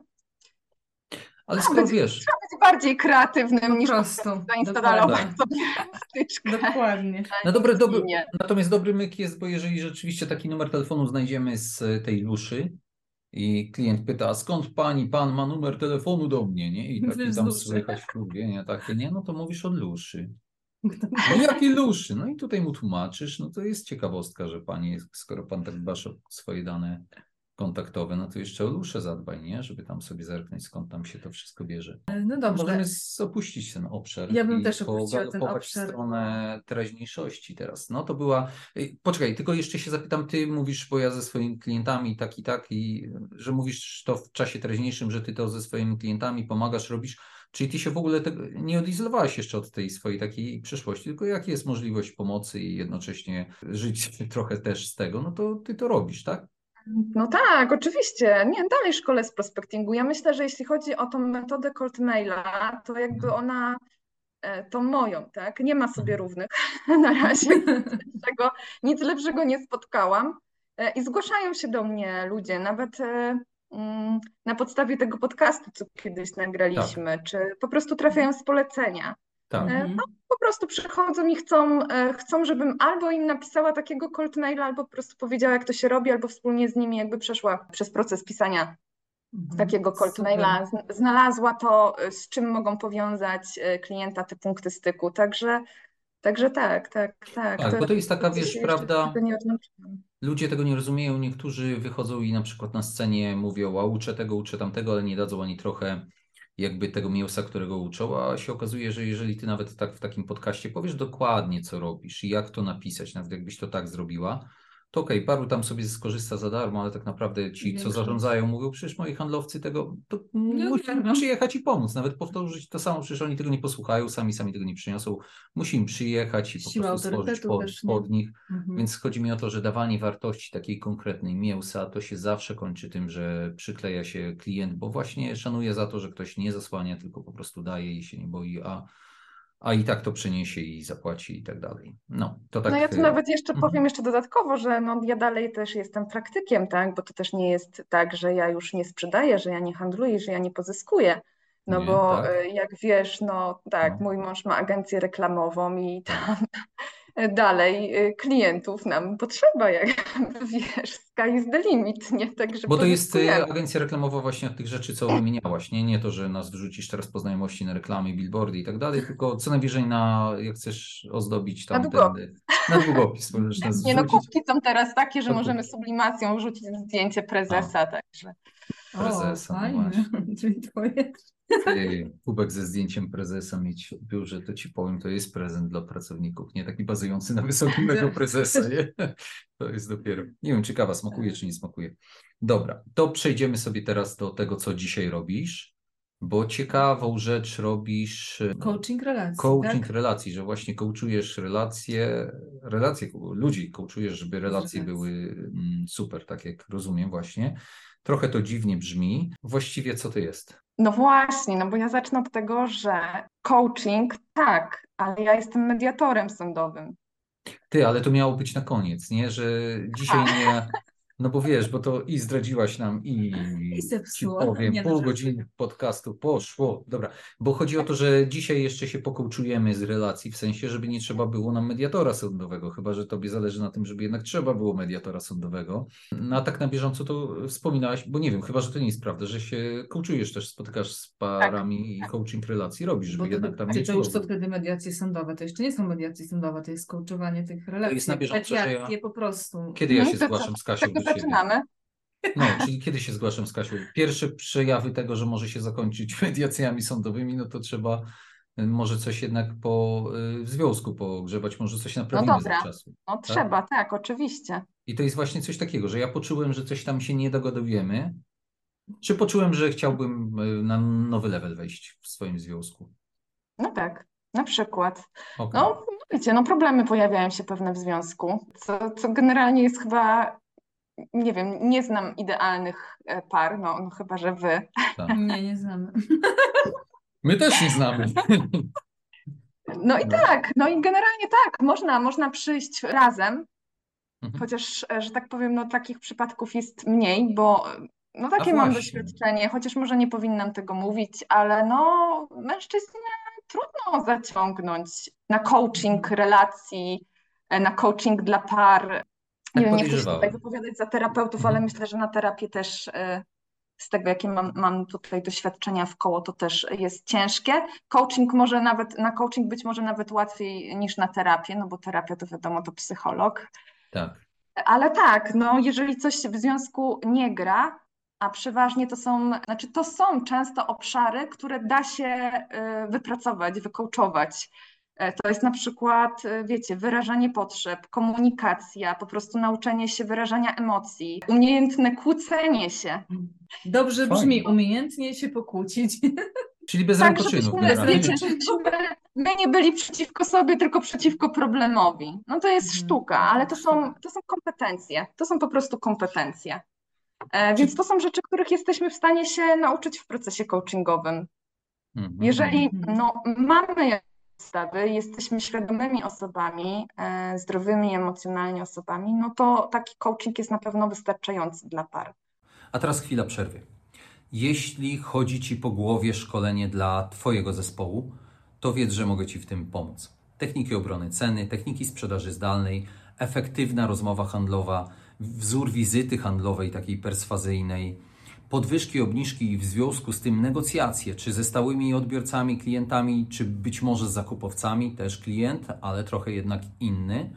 Ale skoro wiesz, być bardziej kreatywnym Po niż prostu, zainstalować dokładnie. sobie styczkę. Dokładnie. No dobry, dobry, natomiast dobry myk jest, bo jeżeli rzeczywiście taki numer telefonu znajdziemy z tej luszy i klient pyta, a skąd pani, pan ma numer telefonu do mnie, nie? I taki tam słychać wkurwienie takie, nie? No to mówisz od luszy. No jakie luszy? No i tutaj mu tłumaczysz, no to jest ciekawostka, że pani, skoro pan tak dbasz o swoje dane kontaktowe, no to jeszcze o luszę zadbaj, nie? Żeby tam sobie zerknąć, skąd tam się to wszystko bierze. No dobrze. Możemy opuścić ten obszar. Ja bym też opuściła ten obszar. w stronę teraźniejszości teraz. No to była. Ej, Poczekaj, tylko jeszcze się zapytam, ty mówisz, bo ja ze swoimi klientami tak i tak, i że mówisz to w czasie teraźniejszym, że ty to ze swoimi klientami pomagasz, robisz. Czyli ty się w ogóle nie odizolowałaś jeszcze od tej swojej takiej przeszłości, tylko jaka jest możliwość pomocy i jednocześnie żyć trochę też z tego, no to ty to robisz, tak? No tak, oczywiście. Nie, dalej szkole z prospectingu. Ja myślę, że jeśli chodzi o tą metodę cold maila, to jakby ona, e, tą moją, tak, nie ma sobie równych na razie. Tego, nic lepszego nie spotkałam. E, I zgłaszają się do mnie ludzie, nawet e, mm, na podstawie tego podcastu, co kiedyś nagraliśmy, czy po prostu trafiają z polecenia. Tak. No, prostu przychodzą i chcą, e, chcą, żebym albo im napisała takiego cold maila, albo po prostu powiedziała, jak to się robi, albo wspólnie z nimi jakby przeszła przez proces pisania z takiego cold maila, znalazła to, z czym mogą powiązać klienta te punkty styku. Także, także tak, tak, tak. Tak, to, bo to jest taka, wiesz, prawda, ludzie tego nie rozumieją, niektórzy wychodzą i na przykład na scenie mówią, a uczę tego, uczę tamtego, ale nie dadzą ani trochę jakby tego mięsa, którego uczą, a się okazuje, że jeżeli ty nawet tak w takim podcaście powiesz dokładnie, co robisz i jak to napisać, nawet jakbyś to tak zrobiła, to okej, okay, paru tam sobie skorzysta za darmo, ale tak naprawdę ci, co zarządzają, mówią, przecież moi handlowcy tego, to nie muszą przyjechać i pomóc, nawet powtórzyć to samo, przecież oni tego nie posłuchają, sami sami tego nie przyniosą, musi im przyjechać i po Siła prostu stworzyć pod, pod nich, mhm. więc chodzi mi o to, że dawanie wartości takiej konkretnej mięsa, to się zawsze kończy tym, że przykleja się klient, bo właśnie szanuje za to, że ktoś nie zasłania, tylko po prostu daje i się nie boi, a a i tak to przyniesie i zapłaci i tak dalej. No, to tak. No ja tu y, nawet jeszcze mhm. powiem jeszcze dodatkowo, że no ja dalej też jestem praktykiem, tak, bo to też nie jest tak, że ja już nie sprzedaję, że ja nie handluję, że ja nie pozyskuję. No nie, bo tak. Y, jak wiesz, no tak, no. mój mąż ma agencję reklamową i tak. tam dalej y, klientów nam potrzeba, jak wiesz, sky is the limit, nie? Także Bo to jest y, agencja reklamowa właśnie od tych rzeczy, co wymieniałaś, nie? Nie to, że nas wrzucisz teraz po znajomości na reklamy, billboardy i tak dalej, tylko co najwyżej na, jak chcesz ozdobić tam na długopis. Ten, na długopis możesz nas Nie no, kubki są teraz takie, że możemy sublimacją wrzucić zdjęcie prezesa, A. także. Prezesa, o, no fajnie. Czyli twoje kubek ze zdjęciem prezesa mieć w biurze, to ci powiem, to jest prezent dla pracowników, nie taki bazujący na wysokiego prezesa, nie? To jest dopiero, nie wiem, ciekawa, smakuje czy nie smakuje. Dobra, to przejdziemy sobie teraz do tego, co dzisiaj robisz, bo ciekawą rzecz robisz... E, coaching relacji. Coaching tak? relacji, że właśnie coachujesz relacje, relacje ludzi, coachujesz, żeby relacje były mm, super, tak jak rozumiem właśnie. Trochę to dziwnie brzmi. Właściwie co to jest? No właśnie, no bo ja zacznę od tego, że coaching tak, ale ja jestem mediatorem sądowym. Ty, ale to miało być na koniec, nie? Że dzisiaj nie, no bo wiesz, bo to i zdradziłaś nam i, I zepsuło. powiem, nie pół godziny podcastu poszło. Dobra, bo chodzi o to, że dzisiaj jeszcze się pokołczujemy z relacji, w sensie, żeby nie trzeba było nam mediatora sądowego, chyba, że tobie zależy na tym, żeby jednak trzeba było mediatora sądowego. No a tak na bieżąco to wspominałaś, bo nie wiem, chyba, że to nie jest prawda, że się kołczujesz też, spotykasz z parami tak, i tak. coaching relacji robisz, żeby bo jednak tam nie To już co wtedy mediacje sądowe, to jeszcze nie są mediacje sądowe, to jest kołczowanie tych relacji. To jest na bieżąco, ja... po prostu. Kiedy ja no się zgłaszam z Kasią do zaczynamy. No, czyli kiedy się zgłaszam z Kasią? Pierwsze przejawy tego, że może się zakończyć mediacjami sądowymi, no to trzeba y, może coś jednak po y, w związku pogrzebać, może coś naprawimy no dobra. za czasu. No tak? trzeba, tak, oczywiście. I to jest właśnie coś takiego, że ja poczułem, że coś tam się nie dogadujemy, czy poczułem, że chciałbym y, na nowy level wejść w swoim związku? No tak, na przykład. Okay. No wiecie, no problemy pojawiają się pewne w związku, co, co generalnie jest chyba nie wiem, nie znam idealnych e, par, no, no chyba, że wy. Tak. Nie, nie znamy. My też nie znamy. No i tak, no i generalnie tak, można, można przyjść razem, mhm. chociaż, e, że tak powiem, no takich przypadków jest mniej, bo no takie mam doświadczenie, chociaż może nie powinnam tego mówić, ale no mężczyźnie trudno zaciągnąć na coaching relacji, e, na coaching dla par. Nie wiem, nie chcę się tutaj wypowiadać za terapeutów, mhm. ale myślę, że na terapię też y, z tego, jakie mam, mam tutaj doświadczenia w koło, to też jest ciężkie. Coaching może nawet, na coaching być może nawet łatwiej niż na terapię, no bo terapia to wiadomo, to psycholog. Tak. Ale tak, no jeżeli coś w związku nie gra, a przeważnie to są, znaczy to są często obszary, które da się y, wypracować, wykołczować. E, to jest na przykład, e, wiecie, wyrażanie potrzeb, komunikacja, po prostu nauczenie się wyrażania emocji, umiejętne kłócenie się. Dobrze Fajnie. brzmi, umiejętnie się pokłócić. Czyli bez tak, rękoczynów. Wiecie, my nie byli przeciwko sobie, tylko przeciwko problemowi. No to jest mhm. sztuka, ale to są, to są kompetencje. To są po prostu kompetencje. E, więc to są rzeczy, których jesteśmy w stanie się nauczyć w procesie coachingowym. Mhm. Jeżeli mhm. no, mamy podstawy, jesteśmy świadomymi osobami, e, zdrowymi emocjonalnie osobami, no to taki coaching jest na pewno wystarczający dla par. A teraz chwila przerwy. Jeśli chodzi Ci po głowie szkolenie dla Twojego zespołu, to wiedz, że mogę Ci w tym pomóc. Techniki obrony ceny, techniki sprzedaży zdalnej, efektywna rozmowa handlowa, wzór wizyty handlowej takiej perswazyjnej, podwyżki, obniżki i w związku z tym negocjacje, czy ze stałymi odbiorcami, klientami, czy być może z zakupowcami, też klient, ale trochę jednak inny.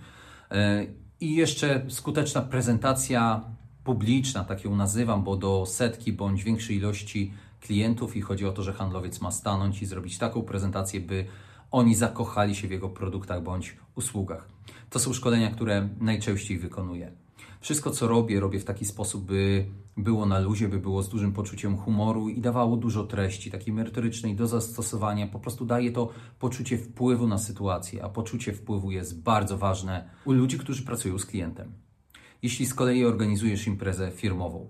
E, I jeszcze skuteczna prezentacja publiczna, tak ją nazywam, bo do setki bądź większej ilości klientów i chodzi o to, że handlowiec ma stanąć i zrobić taką prezentację, by oni zakochali się w jego produktach bądź usługach. To są szkolenia, które najczęściej wykonuję. Wszystko, co robię, robię w taki sposób, by było na luzie, by było z dużym poczuciem humoru i dawało dużo treści, takiej merytorycznej do zastosowania. Po prostu daje to poczucie wpływu na sytuację, a poczucie wpływu jest bardzo ważne u ludzi, którzy pracują z klientem. Jeśli z kolei organizujesz imprezę firmową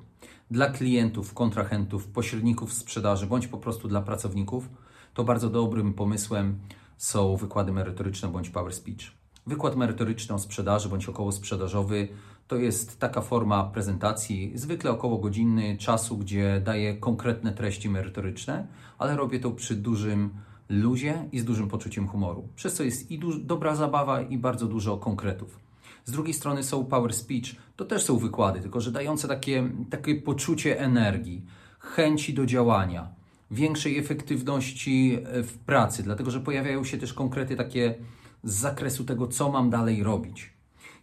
dla klientów, kontrahentów, pośredników sprzedaży bądź po prostu dla pracowników, to bardzo dobrym pomysłem są wykłady merytoryczne bądź power speech. Wykład merytoryczny o sprzedaży bądź około sprzedażowy to jest taka forma prezentacji, zwykle około godzinny czasu, gdzie daję konkretne treści merytoryczne, ale robię to przy dużym luzie i z dużym poczuciem humoru. Przez co jest i dobra zabawa i bardzo dużo konkretów. Z drugiej strony są power speech, to też są wykłady, tylko że dające takie, takie poczucie energii, chęci do działania, większej efektywności w pracy, dlatego że pojawiają się też konkrety takie z zakresu tego, co mam dalej robić.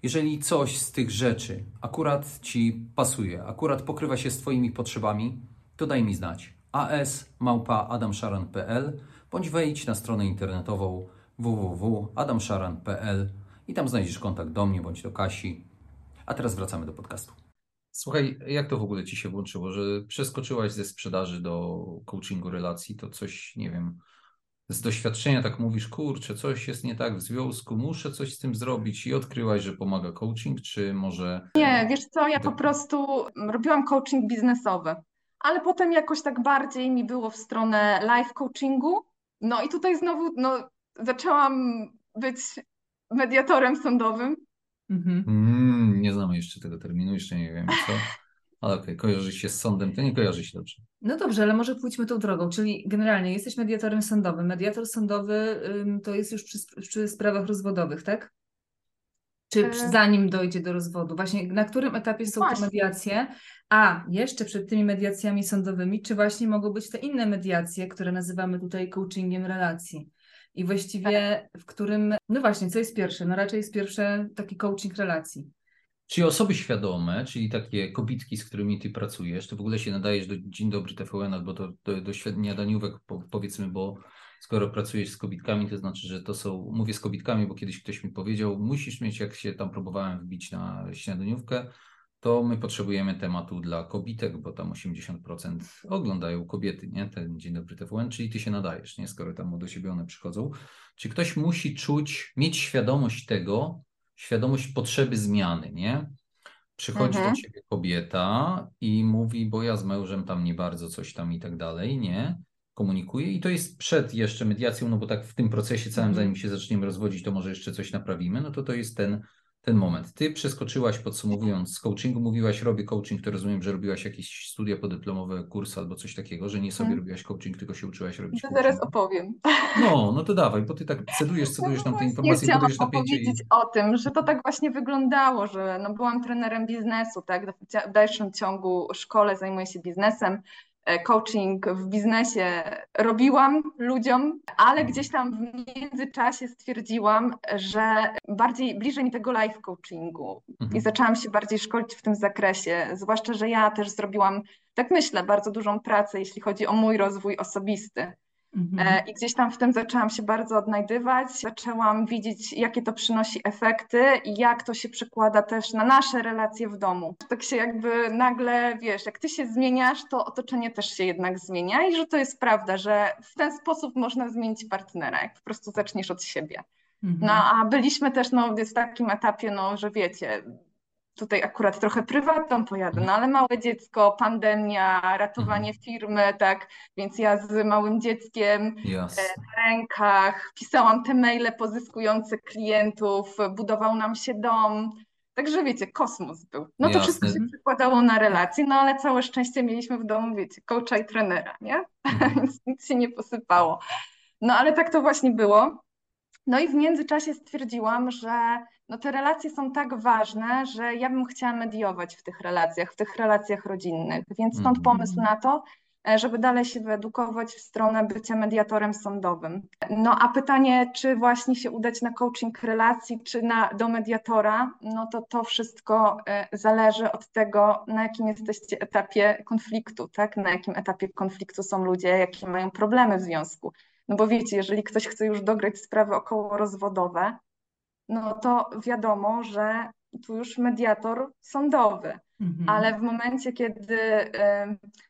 Jeżeli coś z tych rzeczy akurat Ci pasuje, akurat pokrywa się z Twoimi potrzebami, to daj mi znać. as.adamszaran.pl bądź wejdź na stronę internetową www.adamszaran.pl i tam znajdziesz kontakt do mnie bądź do Kasi. A teraz wracamy do podcastu. Słuchaj, jak to w ogóle Ci się włączyło, że przeskoczyłaś ze sprzedaży do coachingu relacji? To coś, nie wiem, z doświadczenia tak mówisz, kurczę, coś jest nie tak w związku, muszę coś z tym zrobić i odkryłaś, że pomaga coaching, czy może... Nie, wiesz co, ja po prostu robiłam coaching biznesowy, ale potem jakoś tak bardziej mi było w stronę life coachingu, no i tutaj znowu no, zaczęłam być mediatorem sądowym. Mhm. Mm, nie znamy jeszcze tego terminu, jeszcze nie wiem co. Ale okej, okay, kojarzy się z sądem, to nie kojarzy się dobrze. No dobrze, ale może pójdźmy tą drogą, czyli generalnie jesteś mediatorem sądowym. Mediator sądowy ym, to jest już przy, przy sprawach rozwodowych, tak? Czy e... zanim dojdzie do rozwodu? Właśnie na którym etapie są właśnie. te mediacje? A jeszcze przed tymi mediacjami sądowymi, czy właśnie mogą być te inne mediacje, które nazywamy tutaj coachingiem relacji? I właściwie w którym, no właśnie, co jest pierwsze? No raczej jest pierwsze taki coaching relacji. Czyli osoby świadome, czyli takie kobitki, z którymi ty pracujesz, to w ogóle się nadajesz do Dzień Dobry TVN albo do, do, do śniadaniówek, powiedzmy, bo skoro pracujesz z kobitkami, to znaczy, że to są, mówię z kobitkami, bo kiedyś ktoś mi powiedział, musisz mieć, jak się tam próbowałem wbić na śniadaniówkę, to my potrzebujemy tematu dla kobitek, bo tam 80% oglądają kobiety, nie? Ten Dzień Dobry TVN, czyli ty się nadajesz, nie? Skoro tam do siebie one przychodzą. Czy ktoś musi czuć, mieć świadomość tego, świadomość potrzeby zmiany, nie? Przychodzi mhm. do ciebie kobieta i mówi, bo ja z mężem tam nie bardzo coś tam i tak dalej, nie? Komunikuje i to jest przed jeszcze mediacją, no bo tak w tym procesie całym, mhm. zanim się zaczniemy rozwodzić, to może jeszcze coś naprawimy, no to to jest ten ten moment. Ty przeskoczyłaś, podsumowując, z coachingu, mówiłaś, robię coaching, to rozumiem, że robiłaś jakieś studia podyplomowe, kurs albo coś takiego, że nie sobie hmm. robiłaś coaching, tylko się uczyłaś robić to coaching. zaraz opowiem. No, no to dawaj, bo ty tak cedujesz, cedujesz no nam te informacje, chciałam budujesz napięcie. powiedzieć i... o tym, że to tak właśnie wyglądało, że no byłam trenerem biznesu, tak, w dalszym ciągu szkole zajmuję się biznesem, coaching w biznesie robiłam ludziom, ale gdzieś tam w międzyczasie stwierdziłam, że bardziej bliżej mi tego life coachingu mhm. i zaczęłam się bardziej szkolić w tym zakresie, zwłaszcza, że ja też zrobiłam, tak myślę, bardzo dużą pracę, jeśli chodzi o mój rozwój osobisty. Mhm. E, I gdzieś tam w tym zaczęłam się bardzo odnajdywać, zaczęłam widzieć, jakie to przynosi efekty i jak to się przekłada też na nasze relacje w domu. Tak się jakby nagle, wiesz, jak ty się zmieniasz, to otoczenie też się jednak zmienia i że to jest prawda, że w ten sposób można zmienić partnera, jak po prostu zaczniesz od siebie. Mhm. No a byliśmy też no, w takim etapie, no, że wiecie, tutaj akurat trochę prywatną pojadę, no ale małe dziecko, pandemia, ratowanie mhm. firmy, tak, więc ja z małym dzieckiem yes. Na rękach pisałam te maile pozyskujące klientów, budował nam się dom, Także wiecie, kosmos był. No to Jasne. wszystko się przekładało na relacje, no ale całe szczęście mieliśmy w domu, wiecie, coacha i trenera, nie? Mhm. Więc nic się nie posypało. No ale tak to właśnie było. No i w międzyczasie stwierdziłam, że no te relacje są tak ważne, że ja bym chciała mediować w tych relacjach, w tych relacjach rodzinnych, więc stąd Mhm. pomysł na to, e, żeby dalej się wyedukować w stronę bycia mediatorem sądowym. No a pytanie, czy właśnie się udać na coaching relacji, czy na, do mediatora, no to to wszystko e, zależy od tego, na jakim jesteście etapie konfliktu, tak? Na jakim etapie konfliktu są ludzie, jakie mają problemy w związku. No bo wiecie, jeżeli ktoś chce już dograć sprawy okołorozwodowe, no to wiadomo, że tu już mediator sądowy, Mhm. ale w momencie, kiedy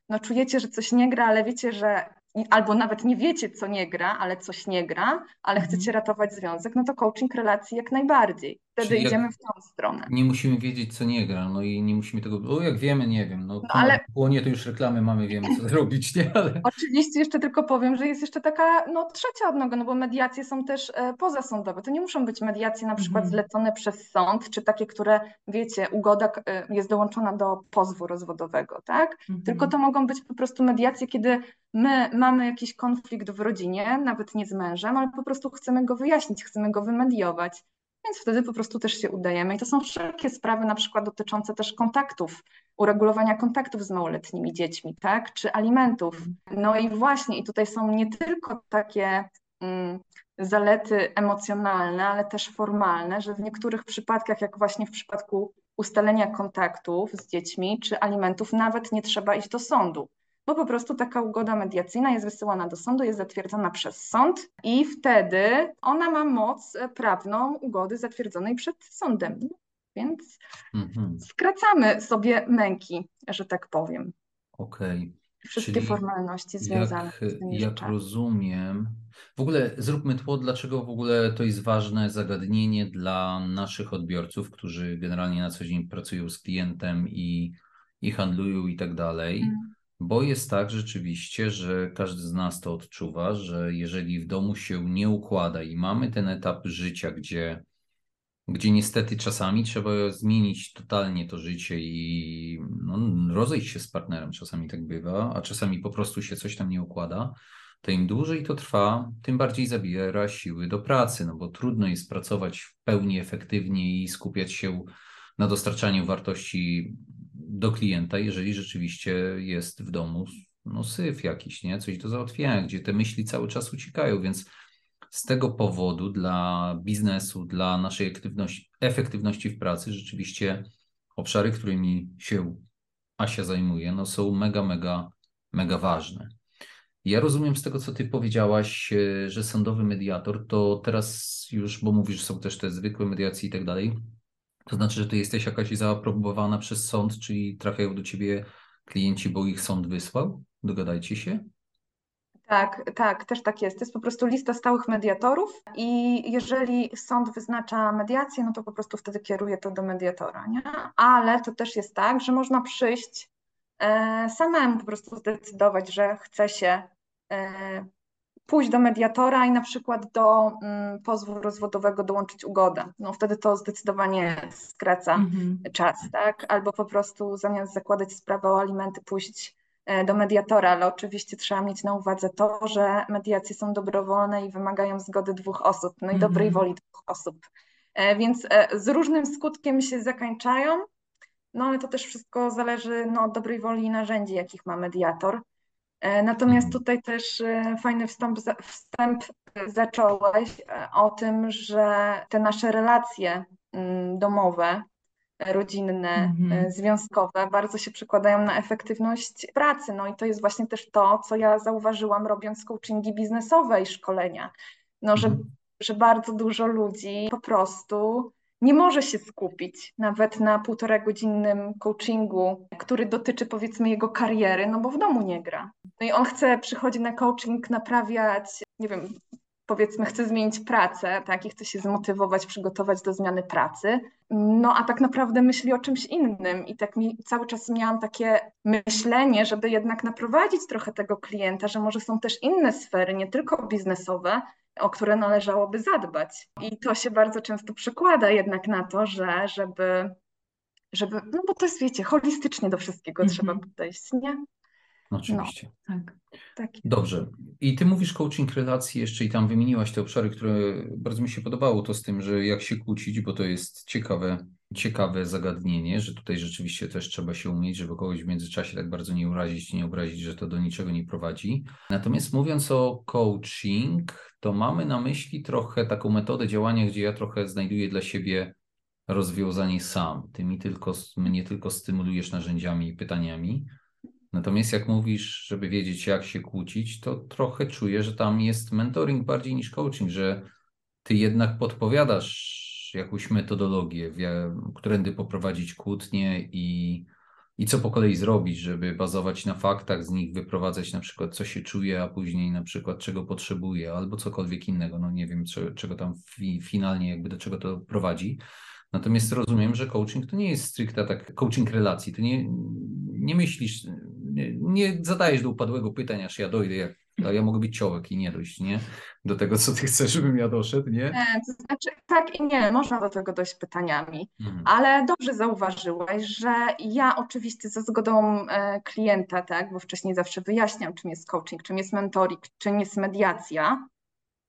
no, czujecie, że coś nie gra, ale wiecie, że albo nawet nie wiecie, co nie gra, ale coś nie gra, ale Mhm. chcecie ratować związek, no to coaching relacji jak najbardziej. Wtedy Czyli idziemy w tą stronę. Nie musimy wiedzieć, co nie gra, no i nie musimy tego, bo jak wiemy, nie wiem, no, ale- płonie to już reklamy mamy, wiemy, co zrobić, nie? Ale Oczywiście jeszcze tylko powiem, że jest jeszcze taka no, trzecia odnoga, no bo mediacje są też e, pozasądowe. To nie muszą być mediacje na przykład Mhm. zlecone przez sąd, czy takie, które, wiecie, ugoda e, jest dołączona do pozwu rozwodowego, tak? Mhm. Tylko to mogą być po prostu mediacje, kiedy my mamy jakiś konflikt w rodzinie, nawet nie z mężem, ale po prostu chcemy go wyjaśnić, chcemy go wymediować. Więc wtedy po prostu też się udajemy. I to są wszelkie sprawy, na przykład dotyczące też kontaktów, uregulowania kontaktów z małoletnimi dziećmi, tak? Czy alimentów. No i właśnie, i tutaj są nie tylko takie mm, zalety emocjonalne, ale też formalne, że w niektórych przypadkach, jak właśnie w przypadku ustalenia kontaktów z dziećmi czy alimentów, nawet nie trzeba iść do sądu bo po prostu taka ugoda mediacyjna jest wysyłana do sądu, jest zatwierdzona przez sąd i wtedy ona ma moc prawną ugody zatwierdzonej przed sądem. Więc mhm, skracamy sobie męki, że tak powiem. okej. Wszystkie Czyli formalności związane Jak, z tymi jak rzeczami. rozumiem, w ogóle zróbmy tło, dlaczego w ogóle to jest ważne zagadnienie dla naszych odbiorców, którzy generalnie na co dzień pracują z klientem i, i handlują i tak dalej. Mm. Bo jest tak rzeczywiście, że każdy z nas to odczuwa, że jeżeli w domu się nie układa i mamy ten etap życia, gdzie, gdzie niestety czasami trzeba zmienić totalnie to życie i no, rozejść się z partnerem, czasami tak bywa, a czasami po prostu się coś tam nie układa, to im dłużej to trwa, tym bardziej zabiera siły do pracy, no bo trudno jest pracować w pełni efektywnie i skupiać się na dostarczaniu wartości do klienta, jeżeli rzeczywiście jest w domu no, syf jakiś, nie? Coś do załatwienia, gdzie te myśli cały czas uciekają, więc z tego powodu dla biznesu, dla naszej efektywności w pracy rzeczywiście obszary, którymi się Asia zajmuje, no, są mega, mega, mega ważne. Ja rozumiem z tego, co ty powiedziałaś, e, że sądowy mediator to teraz już, bo mówisz, są też te zwykłe mediacje i tak dalej, to znaczy, że ty jesteś jakaś zaaprobowana przez sąd, czyli trafiają do ciebie klienci, bo ich sąd wysłał? Dogadajcie się? Tak, tak, też tak jest. To jest po prostu lista stałych mediatorów i jeżeli sąd wyznacza mediację, no to po prostu wtedy kieruje to do mediatora, nie? Ale to też jest tak, że można przyjść e, samemu po prostu zdecydować, że chce się e, pójść do mediatora i na przykład do mm, pozwu rozwodowego dołączyć ugodę. No wtedy to zdecydowanie skraca Mhm. czas, tak? Albo po prostu zamiast zakładać sprawę o alimenty, pójść e, do mediatora, ale oczywiście trzeba mieć na uwadze to, że mediacje są dobrowolne i wymagają zgody dwóch osób, no i Mhm. dobrej woli dwóch osób. E, Więc e, z różnym skutkiem się zakańczają, no ale to też wszystko zależy no, od dobrej woli i narzędzi, jakich ma mediator. E, Natomiast Mhm. tutaj też e, fajny wstęp, wstęp zacząłeś e, o tym, że te nasze relacje mm, domowe, rodzinne, Mhm. związkowe bardzo się przekładają na efektywność pracy. No i to jest właśnie też to, co ja zauważyłam robiąc coachingi biznesowe i szkolenia. No, że, Mhm. że bardzo dużo ludzi po prostu nie może się skupić nawet na półtora godzinnym coachingu, który dotyczy powiedzmy jego kariery, no bo w domu nie gra. No i on chce, przychodzi na coaching naprawiać, nie wiem, powiedzmy chce zmienić pracę, tak, i chce się zmotywować, przygotować do zmiany pracy, no a tak naprawdę myśli o czymś innym i tak mi cały czas miałam takie myślenie, żeby jednak naprowadzić trochę tego klienta, że może są też inne sfery, nie tylko biznesowe, o które należałoby zadbać. I to się bardzo często przekłada jednak na to, że żeby, żeby no bo to jest, wiecie, holistycznie do wszystkiego Mhm. trzeba podejść, nie? No, oczywiście. No, tak. tak. Dobrze. I ty mówisz coaching relacji jeszcze i tam wymieniłaś te obszary, które bardzo mi się podobało, to z tym, że jak się kłócić, bo to jest ciekawe, ciekawe zagadnienie, że tutaj rzeczywiście też trzeba się umieć, żeby kogoś w międzyczasie tak bardzo nie urazić, nie obrazić, że to do niczego nie prowadzi. Natomiast mówiąc o coaching, to mamy na myśli trochę taką metodę działania, gdzie ja trochę znajduję dla siebie rozwiązanie sam. Ty mi tylko, mnie tylko stymulujesz narzędziami i pytaniami. Natomiast jak mówisz, żeby wiedzieć, jak się kłócić, to trochę czuję, że tam jest mentoring bardziej niż coaching, że ty jednak podpowiadasz jakąś metodologię, którędy poprowadzić kłótnie i, i co po kolei zrobić, żeby bazować na faktach, z nich wyprowadzać na przykład, co się czuje, a później na przykład, czego potrzebuje, albo cokolwiek innego. No nie wiem, czego tam fi, finalnie, jakby do czego to prowadzi. Natomiast rozumiem, że coaching to nie jest stricte tak, coaching relacji. To nie, nie myślisz, nie, nie zadajesz do upadłego pytań, aż ja dojdę, jak, ja mogę być ciołek i nie dojść, nie? Do tego, co ty chcesz, żebym ja doszedł, nie? Nie, to znaczy tak i nie, można do tego dojść pytaniami, mhm. ale dobrze zauważyłeś, że ja oczywiście ze zgodą e, klienta, tak, bo wcześniej zawsze wyjaśniam, czym jest coaching, czym jest mentoring, czym jest mediacja,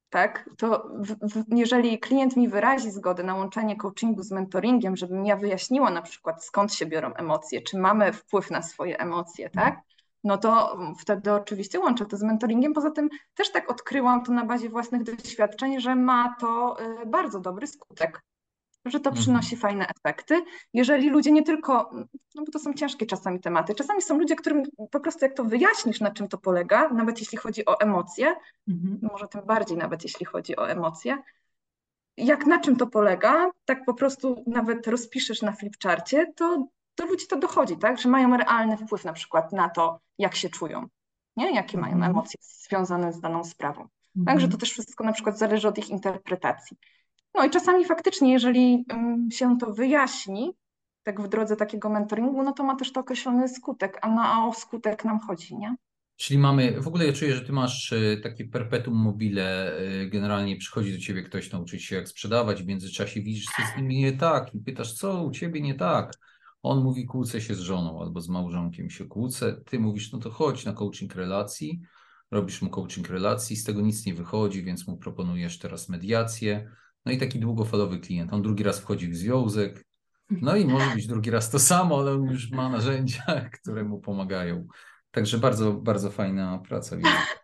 tak, to w, w, jeżeli klient mi wyrazi zgodę na łączenie coachingu z mentoringiem, żebym ja wyjaśniła na przykład skąd się biorą emocje, czy mamy wpływ na swoje emocje, tak, no to wtedy oczywiście łączę to z mentoringiem. Poza tym też tak odkryłam to na bazie własnych doświadczeń, że ma to y, bardzo dobry skutek że to mhm. przynosi fajne efekty. Jeżeli ludzie nie tylko, no bo to są ciężkie czasami tematy, czasami są ludzie, którym po prostu jak to wyjaśnisz, na czym to polega, nawet jeśli chodzi o emocje, mhm. może tym bardziej nawet jeśli chodzi o emocje, jak na czym to polega, tak po prostu nawet rozpiszesz na flipcharcie, to do ludzi to dochodzi, tak, że mają realny wpływ na przykład na to, jak się czują, nie? jakie mają mhm. emocje związane z daną sprawą. Także to też wszystko na przykład zależy od ich interpretacji. No i czasami faktycznie, jeżeli się to wyjaśni, tak w drodze takiego mentoringu, no to ma też to określony skutek, a na o skutek nam chodzi, nie? Czyli mamy, w ogóle ja czuję, że ty masz e, takie perpetuum mobile, e, generalnie przychodzi do ciebie ktoś nauczyć się jak sprzedawać, w międzyczasie widzisz, co z nimi nie tak i pytasz, co u ciebie nie tak. On mówi, kłócę się z żoną albo z małżonkiem się kłócę, ty mówisz, no to chodź na coaching relacji, robisz mu coaching relacji, z tego nic nie wychodzi, więc mu proponujesz teraz mediację, no i taki długofalowy klient. On drugi raz wchodzi w związek, no i może być drugi raz to samo, ale on już ma narzędzia, które mu pomagają. Także bardzo, bardzo fajna praca.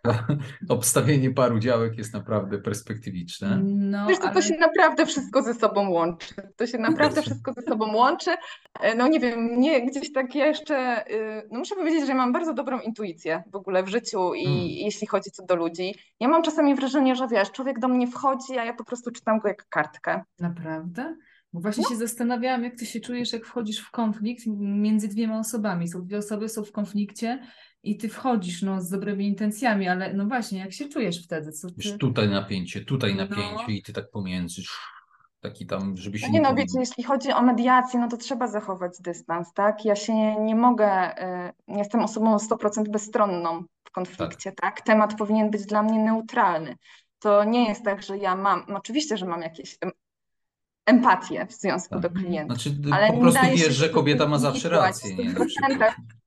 Obstawienie paru działek jest naprawdę perspektywiczne. No, Wiesz, to, ale... to się naprawdę wszystko ze sobą łączy. To się naprawdę wszystko ze sobą łączy. E, no nie wiem, nie, gdzieś tak jeszcze, y, no muszę powiedzieć, że mam bardzo dobrą intuicję w ogóle w życiu i hmm. jeśli chodzi co do ludzi. Ja mam czasami wrażenie, że wiesz, człowiek do mnie wchodzi, a ja po prostu czytam go jak kartkę. Naprawdę? Bo właśnie no. się zastanawiałam, jak ty się czujesz, jak wchodzisz w konflikt między dwiema osobami. Są dwie osoby, są w konflikcie i ty wchodzisz no, z dobrymi intencjami, ale no właśnie, jak się czujesz wtedy? Co ty... tutaj napięcie, tutaj no. napięcie no. i ty tak pomiędzy taki tam, żeby się no nie, no wiecie, jeśli chodzi o mediację, no to trzeba zachować dystans, tak? Ja się nie, nie mogę, y, nie jestem osobą 100% bezstronną w konflikcie, tak. tak? Temat powinien być dla mnie neutralny. To nie jest tak, że ja mam, no oczywiście, że mam jakieś empatię w związku tak. do klienta. Znaczy, ale po prostu wiesz, że kobieta ma zawsze rację. Nie?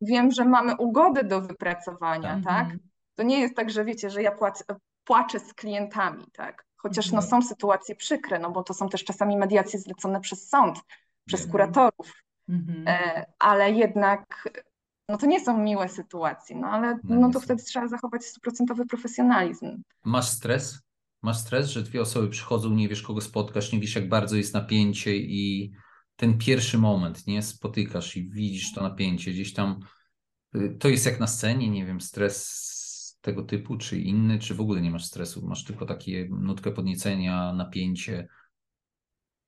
Wiem, że mamy ugody do wypracowania, tak. tak? To nie jest tak, że wiecie, że ja płacę, płaczę z klientami, tak? Chociaż no, mhm. są sytuacje przykre, no bo to są też czasami mediacje zlecone przez sąd, przez kuratorów, mhm. e, ale jednak no to nie są miłe sytuacje, no ale no, no to wtedy trzeba zachować stuprocentowy profesjonalizm. Masz stres? Masz stres, że dwie osoby przychodzą, nie wiesz kogo spotkasz, nie wiesz jak bardzo jest napięcie i ten pierwszy moment, nie, spotykasz i widzisz to napięcie gdzieś tam, y, to jest jak na scenie, nie wiem, stres tego typu, czy inny, czy w ogóle nie masz stresu, masz tylko takie nutkę podniecenia, napięcie.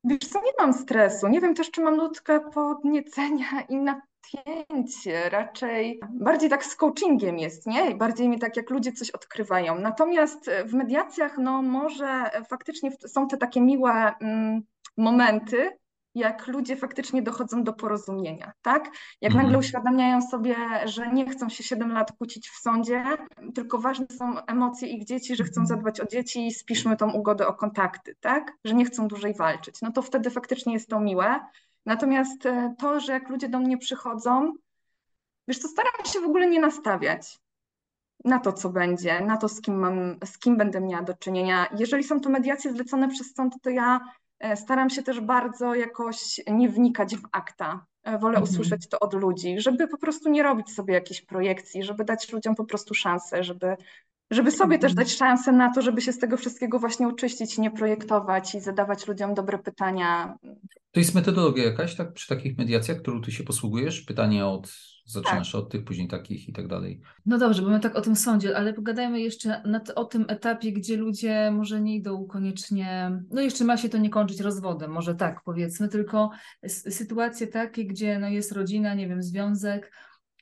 Wiesz co, nie mam stresu, nie wiem też, czy mam nutkę podniecenia i napięcia, napięcie, raczej bardziej tak z coachingiem jest, nie? Bardziej mi tak, jak ludzie coś odkrywają. Natomiast w mediacjach, no może faktycznie są te takie miłe mm, momenty, jak ludzie faktycznie dochodzą do porozumienia, tak? Jak mhm. nagle uświadamiają sobie, że nie chcą się 7 lat kłócić w sądzie, tylko ważne są emocje ich dzieci, że chcą mhm. zadbać o dzieci i spiszmy tą ugodę o kontakty, tak? Że nie chcą dłużej walczyć. No to wtedy faktycznie jest to miłe. Natomiast e, to, że jak ludzie do mnie przychodzą, wiesz, to staram się w ogóle nie nastawiać na to, co będzie, na to, z kim, mam, z kim będę miała do czynienia. Jeżeli są to mediacje zlecone przez sąd, to ja e, staram się też bardzo jakoś nie wnikać w akta. E, wolę mhm. usłyszeć to od ludzi, żeby po prostu nie robić sobie jakiejś projekcji, żeby dać ludziom po prostu szansę, żeby żeby sobie też dać szansę na to, żeby się z tego wszystkiego właśnie uczyścić, nie projektować i zadawać ludziom dobre pytania. To jest metodologia jakaś, tak, przy takich mediacjach, którą ty się posługujesz? Pytania od, zaczynasz tak. od tych, później takich i tak dalej. No dobrze, bo my tak o tym sądzie, ale pogadajmy jeszcze nad, o tym etapie, gdzie ludzie może nie idą koniecznie, no jeszcze ma się to nie kończyć rozwodem, może tak powiedzmy, tylko sytuacje takie, gdzie no jest rodzina, nie wiem, związek,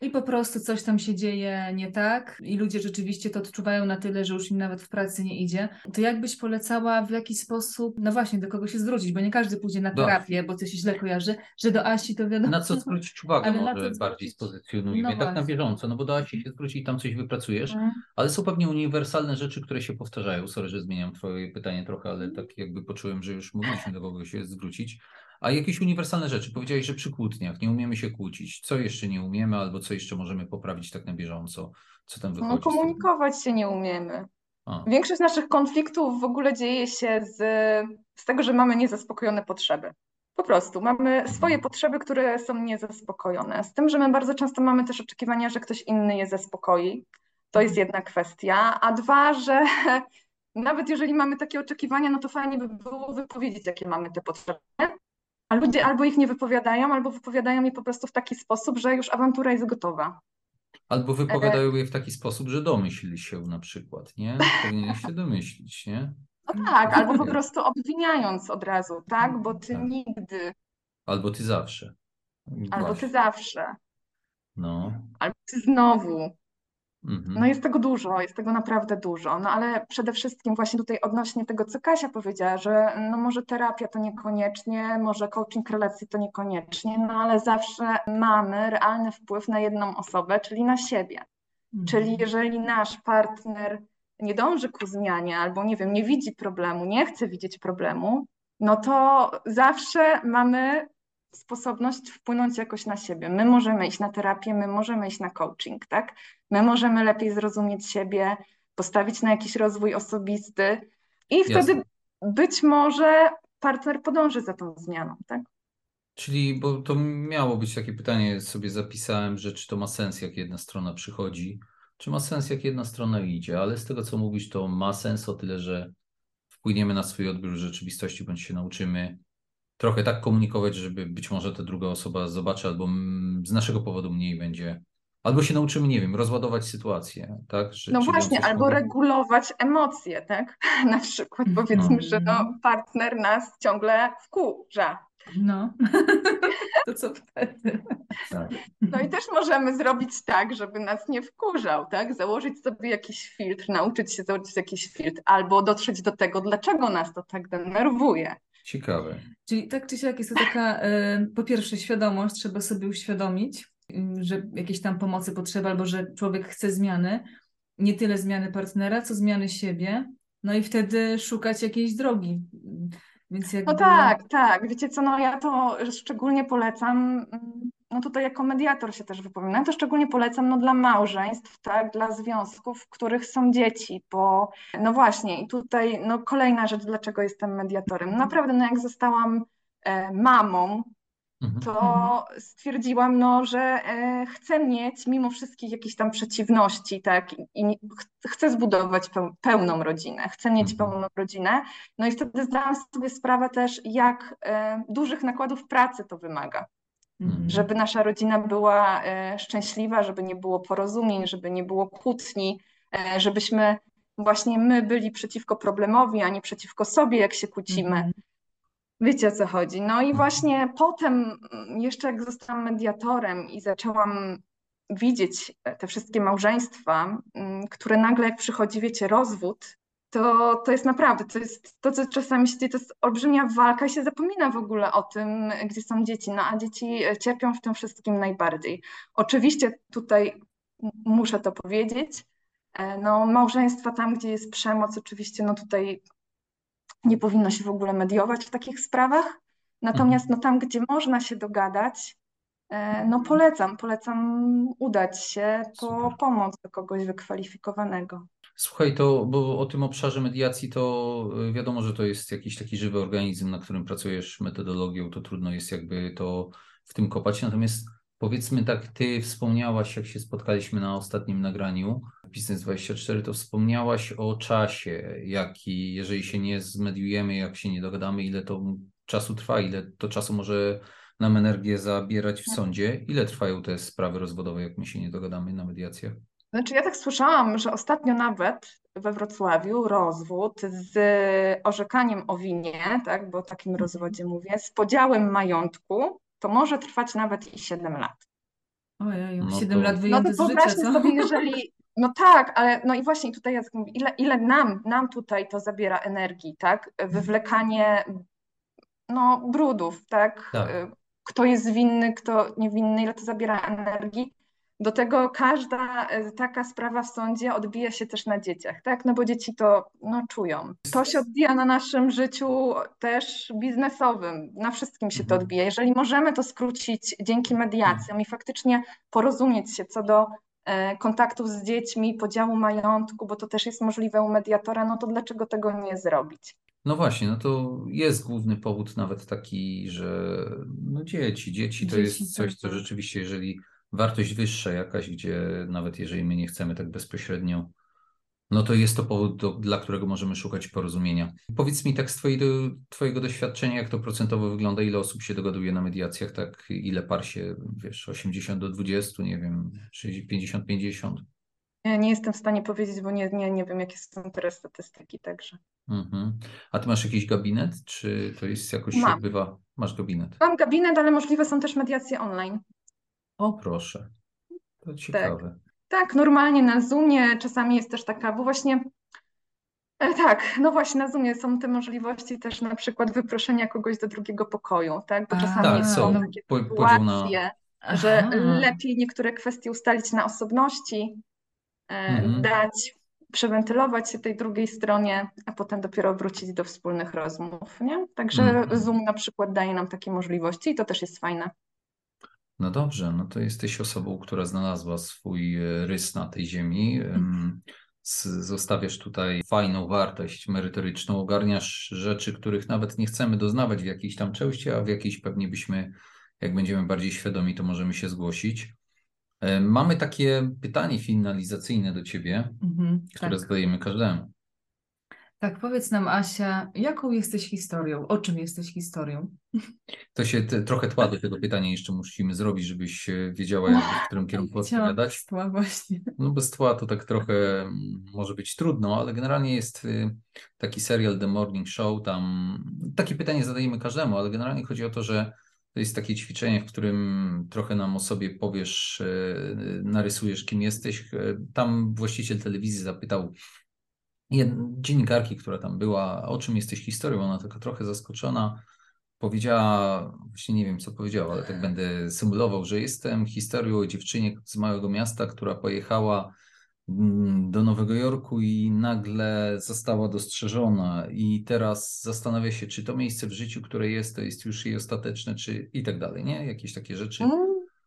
i po prostu coś tam się dzieje nie tak i ludzie rzeczywiście to odczuwają na tyle, że już im nawet w pracy nie idzie, to jakbyś polecała w jaki sposób, no właśnie, do kogo się zwrócić, bo nie każdy pójdzie na terapię, bo coś się źle kojarzy, że do Asi to wiadomo. Na co zwrócić uwagę ale może to... bardziej spozycjonujmy, no tak na bieżąco, no bo do Asi się zwrócić i tam coś wypracujesz, hmm. ale są pewnie uniwersalne rzeczy, które się powtarzają. Sorry, że zmieniam twoje pytanie trochę, ale tak jakby poczułem, że już mówiliśmy do kogo się zwrócić. A jakieś uniwersalne rzeczy. Powiedziałeś, że przy kłótniach nie umiemy się kłócić. Co jeszcze nie umiemy, albo co jeszcze możemy poprawić tak na bieżąco? Co tam wychodzi? No, komunikować się nie umiemy. A. Większość naszych konfliktów w ogóle dzieje się z, z tego, że mamy niezaspokojone potrzeby. Po prostu mamy mhm. swoje potrzeby, które są niezaspokojone. Z tym, że my bardzo często mamy też oczekiwania, że ktoś inny je zaspokoi. To jest mhm. jedna kwestia. A dwa, że nawet jeżeli mamy takie oczekiwania, no to fajnie by było wypowiedzieć, jakie mamy te potrzeby, a ludzie albo ich nie wypowiadają, albo wypowiadają je po prostu w taki sposób, że już awantura jest gotowa. Albo wypowiadają je w taki sposób, że domyśl się na przykład, nie? Powinien się domyślić, nie? No tak, albo po prostu obwiniając od razu, tak? Bo ty tak. nigdy. Albo ty zawsze. Albo ty zawsze. No. Albo ty znowu. Mhm. No jest tego dużo, jest tego naprawdę dużo, no ale przede wszystkim właśnie tutaj odnośnie tego, co Kasia powiedziała, że no może terapia to niekoniecznie, może coaching relacji to niekoniecznie, no ale zawsze mamy realny wpływ na jedną osobę, czyli na siebie. Mhm. Czyli jeżeli nasz partner nie dąży ku zmianie albo nie wiem, nie widzi problemu, nie chce widzieć problemu, no to zawsze mamy sposobność wpłynąć jakoś na siebie. My możemy iść na terapię, my możemy iść na coaching, tak? My możemy lepiej zrozumieć siebie, postawić na jakiś rozwój osobisty i wtedy Jasne. być może partner podąży za tą zmianą, tak? Czyli, bo to miało być takie pytanie, sobie zapisałem, że czy to ma sens, jak jedna strona przychodzi, czy ma sens, jak jedna strona idzie, ale z tego, co mówisz, to ma sens o tyle, że wpłyniemy na swój odbiór rzeczywistości, bądź się nauczymy trochę tak komunikować, żeby być może ta druga osoba zobaczy, albo z naszego powodu mniej będzie. Albo się nauczymy, nie wiem, rozładować sytuację, tak? Że, no właśnie, albo regulować emocje, tak? Na przykład no. powiedzmy, no. że no, partner nas ciągle wkurza. No, to co wtedy? Tak. No i też możemy zrobić tak, żeby nas nie wkurzał, tak? Założyć sobie jakiś filtr, nauczyć się założyć jakiś filtr, albo dotrzeć do tego, dlaczego nas to tak denerwuje. Ciekawe. Czyli tak czy siak jest to taka, e, po pierwsze, świadomość, trzeba sobie uświadomić, że jakieś tam pomocy potrzeba, albo że człowiek chce zmiany, nie tyle zmiany partnera, co zmiany siebie, no i wtedy szukać jakiejś drogi. Więc jakby... No tak, tak. Wiecie co, no ja to szczególnie polecam no tutaj jako mediator się też wypowiem, no to szczególnie polecam no, dla małżeństw, tak, dla związków, w których są dzieci, bo no właśnie i tutaj no, kolejna rzecz, dlaczego jestem mediatorem. Naprawdę, no jak zostałam e, mamą, mhm. to stwierdziłam, no, że e, chcę mieć mimo wszystkich jakichś tam przeciwności, tak, i, i chcę zbudować pełną rodzinę, chcę mieć mhm. pełną rodzinę, no i wtedy zdałam sobie sprawę też, jak e, dużych nakładów pracy to wymaga. Mhm. żeby nasza rodzina była e, szczęśliwa, żeby nie było porozumień, żeby nie było kłótni, e, żebyśmy właśnie my byli przeciwko problemowi, a nie przeciwko sobie, jak się kłócimy. Mhm. Wiecie o co chodzi. No i mhm. właśnie potem, mm, jeszcze jak zostałam mediatorem i zaczęłam widzieć te wszystkie małżeństwa, mm, które nagle, jak przychodzi, wiecie, rozwód, to, to jest naprawdę, to jest to, co czasami się dzieje, to jest olbrzymia walka i się zapomina w ogóle o tym, gdzie są dzieci, no a dzieci cierpią w tym wszystkim najbardziej. Oczywiście tutaj muszę to powiedzieć, e, no małżeństwa tam, gdzie jest przemoc, oczywiście no tutaj nie powinno się w ogóle mediować w takich sprawach, natomiast no tam, gdzie można się dogadać, E, no polecam, polecam udać się po Super. pomoc do kogoś wykwalifikowanego. Słuchaj, to bo o tym obszarze mediacji to y, wiadomo, że to jest jakiś taki żywy organizm, na którym pracujesz metodologią, to trudno jest jakby to w tym kopać. Natomiast powiedzmy tak, ty wspomniałaś, jak się spotkaliśmy na ostatnim nagraniu Biznes 24, to wspomniałaś o czasie, jaki, jeżeli się nie zmediujemy, jak się nie dogadamy, ile to czasu trwa, ile to czasu może nam energię zabierać w sądzie. Ile trwają te sprawy rozwodowe, jak my się nie dogadamy na mediacjach? Znaczy, ja tak słyszałam, że ostatnio nawet we Wrocławiu rozwód z orzekaniem o winie, tak, bo o takim rozwodzie mówię, z podziałem majątku, to może trwać nawet i 7 lat. Ojej, No 7 to- lat No wyjęte to z życia, co? sobie, jeżeli. No tak, ale no i właśnie tutaj Jacek mówi, ile, ile nam, nam tutaj to zabiera energii, tak? Wywlekanie no, brudów, tak? Tak. Kto jest winny, kto niewinny, ile to zabiera energii. Do tego każda e, taka sprawa w sądzie odbija się też na dzieciach, tak? No bo dzieci to no, czują. To się odbija na naszym życiu też biznesowym, na wszystkim się to Mhm. odbija. Jeżeli możemy to skrócić dzięki mediacjom i faktycznie porozumieć się co do e, kontaktów z dziećmi, podziału majątku, bo to też jest możliwe u mediatora, no to dlaczego tego nie zrobić? No właśnie, no to jest główny powód nawet taki, że no dzieci, dzieci to Dzieci, jest coś, co tak. rzeczywiście, jeżeli wartość wyższa jakaś, gdzie nawet jeżeli my nie chcemy tak bezpośrednio, no to jest to powód, do, dla którego możemy szukać porozumienia. Powiedz mi tak z twojego, twojego doświadczenia, jak to procentowo wygląda, ile osób się dogaduje na mediacjach, tak ile par się, wiesz, 80 do 20, nie wiem, 60, 50? Ja nie jestem w stanie powiedzieć, bo nie, nie, nie wiem, jakie są teraz statystyki, także. Mhm. A ty masz jakiś gabinet, czy to jest jakoś Mam. odbywa? Masz gabinet? Mam gabinet, ale możliwe są też mediacje online. O, proszę. To ciekawe. Tak, normalnie na Zoomie czasami jest też taka, bo właśnie e, tak, no właśnie na Zoomie są te możliwości też na przykład wyproszenia kogoś do drugiego pokoju, tak? Bo A, czasami Tak, są takie Po- podział na- sytuacje, że lepiej niektóre kwestie ustalić na osobności, e, Mhm. dać, przewentylować się tej drugiej stronie, a potem dopiero wrócić do wspólnych rozmów, nie? Także Mhm. Zoom na przykład daje nam takie możliwości i to też jest fajne. No dobrze, no to jesteś osobą, która znalazła swój e, rys na tej ziemi. Em, z- Zostawiasz tutaj fajną wartość merytoryczną, ogarniasz rzeczy, których nawet nie chcemy doznawać w jakiejś tam części, a w jakiejś pewnie byśmy, jak będziemy bardziej świadomi, to możemy się zgłosić. E, Mamy takie pytanie finalizacyjne do Ciebie, Mhm, które tak. zadajemy każdemu. Tak, powiedz nam, Asia, jaką jesteś historią? O czym jesteś historią? To się te, trochę tła do tego pytania jeszcze musimy zrobić, żebyś e, wiedziała, jakby w którym kierunku odpowiadać. stła właśnie. No bez tła to tak trochę może być trudno, ale generalnie jest y, taki serial The Morning Show, tam takie pytanie zadajemy każdemu, ale generalnie chodzi o to, że to jest takie ćwiczenie, w którym trochę nam o sobie powiesz, y, narysujesz kim jesteś. Y, Tam właściciel telewizji zapytał dziennikarki, która tam była, o czym jesteś historią, ona taka trochę zaskoczona powiedziała, właśnie nie wiem co powiedziała, ale tak będę symulował, że jestem historią o dziewczynie z małego miasta, która pojechała mm, do Nowego Jorku i nagle została dostrzeżona i teraz zastanawia się, czy to miejsce w życiu, które jest, to jest już jej ostateczne, czy i tak dalej, nie? Jakieś takie rzeczy. Mm,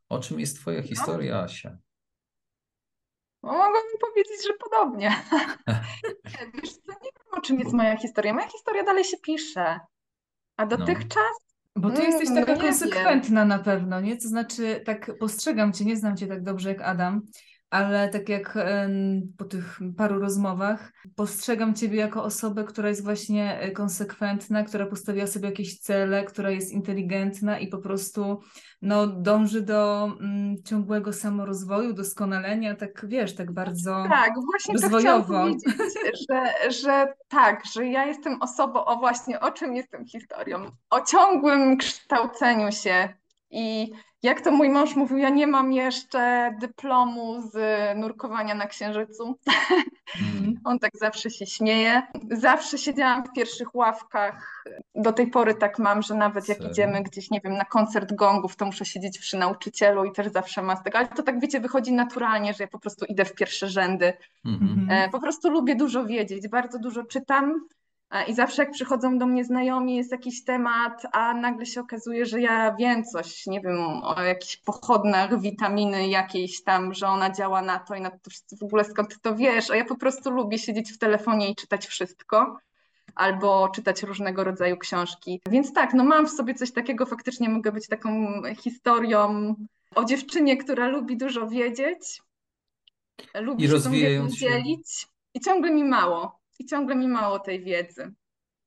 O czym jest twoja historia, Asia? No, mogłabym powiedzieć, że podobnie. Wiesz co, nie wiem, o czym jest moja historia. Moja historia dalej się pisze. A dotychczas Bo ty Mm, jesteś no taka nie wiem. konsekwentna na pewno, nie? To znaczy, tak postrzegam cię, nie znam cię tak dobrze jak Adam, ale tak jak po tych paru rozmowach, postrzegam ciebie jako osobę, która jest właśnie e, konsekwentna, która postawiła sobie jakieś cele, która jest inteligentna i po prostu no, dąży do mm, ciągłego samorozwoju, doskonalenia, tak wiesz, tak bardzo Tak, właśnie to chciałam rozwojowo. powiedzieć, że, że tak, że ja jestem osobą, o właśnie, o czym jestem historią, o ciągłym kształceniu się i jak to mój mąż mówił, ja nie mam jeszcze dyplomu z nurkowania na Księżycu. Mm. On tak zawsze się śmieje. Zawsze siedziałam w pierwszych ławkach. Do tej pory tak mam, że nawet jak Serio? idziemy gdzieś, nie wiem, na koncert gongów, to muszę siedzieć przy nauczycielu i też zawsze mam z tego. Ale to tak, wiecie, wychodzi naturalnie, że ja po prostu idę w pierwsze rzędy. Mhm. E, Po prostu lubię dużo wiedzieć, bardzo dużo czytam I zawsze jak przychodzą do mnie znajomi, jest jakiś temat, a nagle się okazuje, że ja wiem coś, nie wiem, o jakichś pochodnach witaminy jakiejś tam, że ona działa na to i na to w ogóle skąd to wiesz, a ja po prostu lubię siedzieć w telefonie i czytać wszystko albo czytać różnego rodzaju książki. Więc tak, no mam w sobie coś takiego, faktycznie mogę być taką historią o dziewczynie, która lubi dużo wiedzieć, lubi I się wiedzą dzielić i ciągle mi mało i ciągle mi mało tej wiedzy.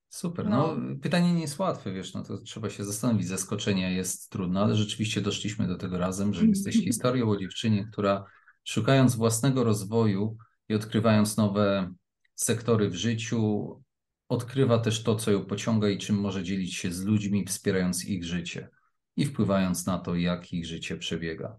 Super. No. no. pytanie nie jest łatwe, wiesz, no to trzeba się zastanowić. Zaskoczenie jest trudne, ale rzeczywiście doszliśmy do tego razem, że jesteś historią o dziewczynie, która szukając własnego rozwoju i odkrywając nowe sektory w życiu, odkrywa też to, co ją pociąga i czym może dzielić się z ludźmi, wspierając ich życie i wpływając na to, jak ich życie przebiega.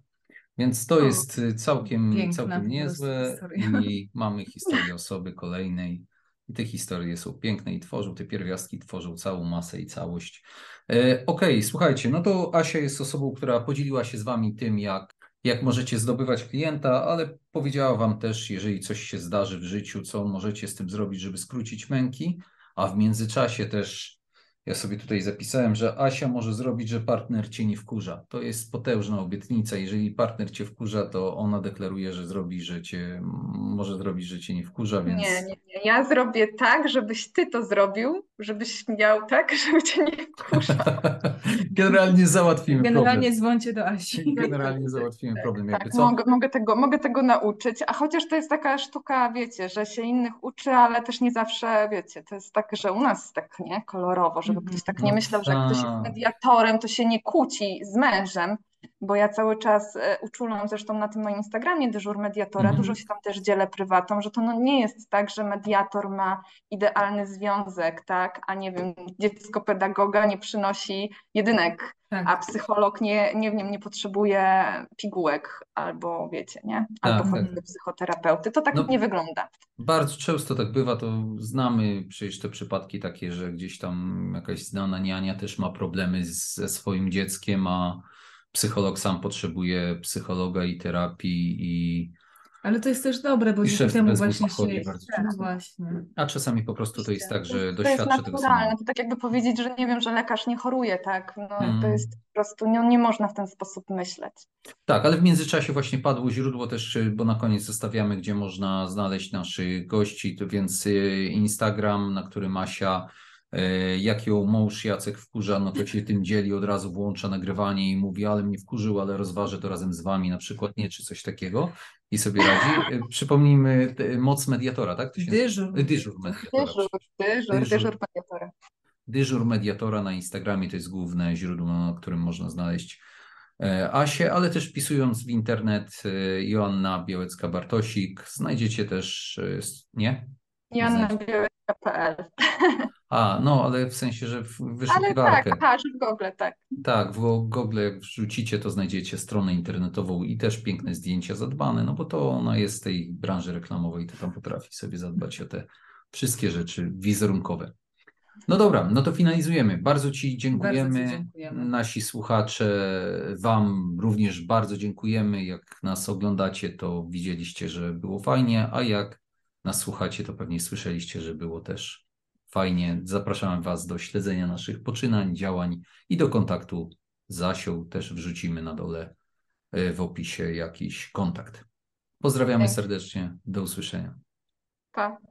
Więc to o, jest całkiem, całkiem niezłe i mamy historię osoby kolejnej, i te historie są piękne i tworzą, te pierwiastki tworzą całą masę i całość. E, Okej, okay, słuchajcie, no to Asia jest osobą, która podzieliła się z Wami tym, jak, jak możecie zdobywać klienta, ale powiedziała Wam też, jeżeli coś się zdarzy w życiu, co możecie z tym zrobić, żeby skrócić męki, a w międzyczasie też ja sobie tutaj zapisałem, że Asia może zrobić, że partner cię nie wkurza. To jest potężna obietnica. Jeżeli partner cię wkurza, to ona deklaruje, że zrobi, że cię może zrobić, że cię nie wkurza, więc. Nie, nie, nie. Ja zrobię tak, żebyś ty to zrobił, żebyś miał tak, żeby cię nie wkurzał. Generalnie załatwimy Generalnie problem. dzwoncie do Asi. Generalnie załatwimy tak, problem. Tak, co? Mogę, mogę, tego, mogę tego nauczyć, a chociaż to jest taka sztuka, wiecie, że się innych uczy, ale też nie zawsze, wiecie, to jest tak, że u nas tak, nie, kolorowo, żeby ktoś tak nie myślał, że jak ktoś jest mediatorem, to się nie kłóci z mężem, bo ja cały czas e, uczulam zresztą na tym moim Instagramie dyżur mediatora, dużo mhm. się tam też dzielę prywatą, że to no nie jest tak, że mediator ma idealny związek, tak, a nie wiem, dziecko pedagoga nie przynosi jedynek, tak. a psycholog nie, nie wiem, nie potrzebuje pigułek albo wiecie, nie, albo tak, tak. do psychoterapeuty. To tak no, nie wygląda. Bardzo często tak bywa, to znamy przecież te przypadki takie, że gdzieś tam jakaś znana niania też ma problemy ze swoim dzieckiem, a psycholog sam potrzebuje psychologa i terapii i ale to jest też dobre, bo dzięki temu właśnie się... No właśnie. A czasami po prostu to jest tak, że to doświadcza jest tego samego. To tak jakby powiedzieć, że nie wiem, że lekarz nie choruje, tak? No, hmm. To jest po prostu, nie, nie można w ten sposób myśleć. Tak, ale w międzyczasie właśnie padło źródło też, bo na koniec zostawiamy, gdzie można znaleźć naszych gości, to więc y, Instagram, na którym Asia jak ją mąż Jacek wkurza, no to się tym dzieli, od razu włącza nagrywanie i mówi, ale mnie wkurzył, ale rozważę to razem z wami, na przykład nie, czy coś takiego i sobie radzi. E, przypomnijmy moc mediatora, tak? To się dyżur. Dyżur mediatora. Dyżur, dyżur, dyżur mediatora. Dyżur mediatora na Instagramie to jest główne źródło, na którym można znaleźć e, Asię, ale też wpisując w internet Joanna Białecka-Bartosik, znajdziecie też, nie? Joanna Białecka.pl A, no, ale w sensie, że w wyszukiwarkę. Ale tak, aha, że w Google, tak. Tak, w Google jak wrzucicie, to znajdziecie stronę internetową i też piękne zdjęcia zadbane, no bo to ona jest z tej branży reklamowej, to tam potrafi sobie zadbać o te wszystkie rzeczy wizerunkowe. No dobra, no to finalizujemy. Bardzo Ci dziękujemy. Bardzo ci dziękujemy. Nasi słuchacze, Wam również bardzo dziękujemy. Jak nas oglądacie, to widzieliście, że było fajnie, a jak nas słuchacie, to pewnie słyszeliście, że było też fajnie. Zapraszamy Was do śledzenia naszych poczynań, działań i do kontaktu z Asią. Też wrzucimy na dole e, w opisie jakiś kontakt. Pozdrawiamy serdecznie. Do usłyszenia. Pa.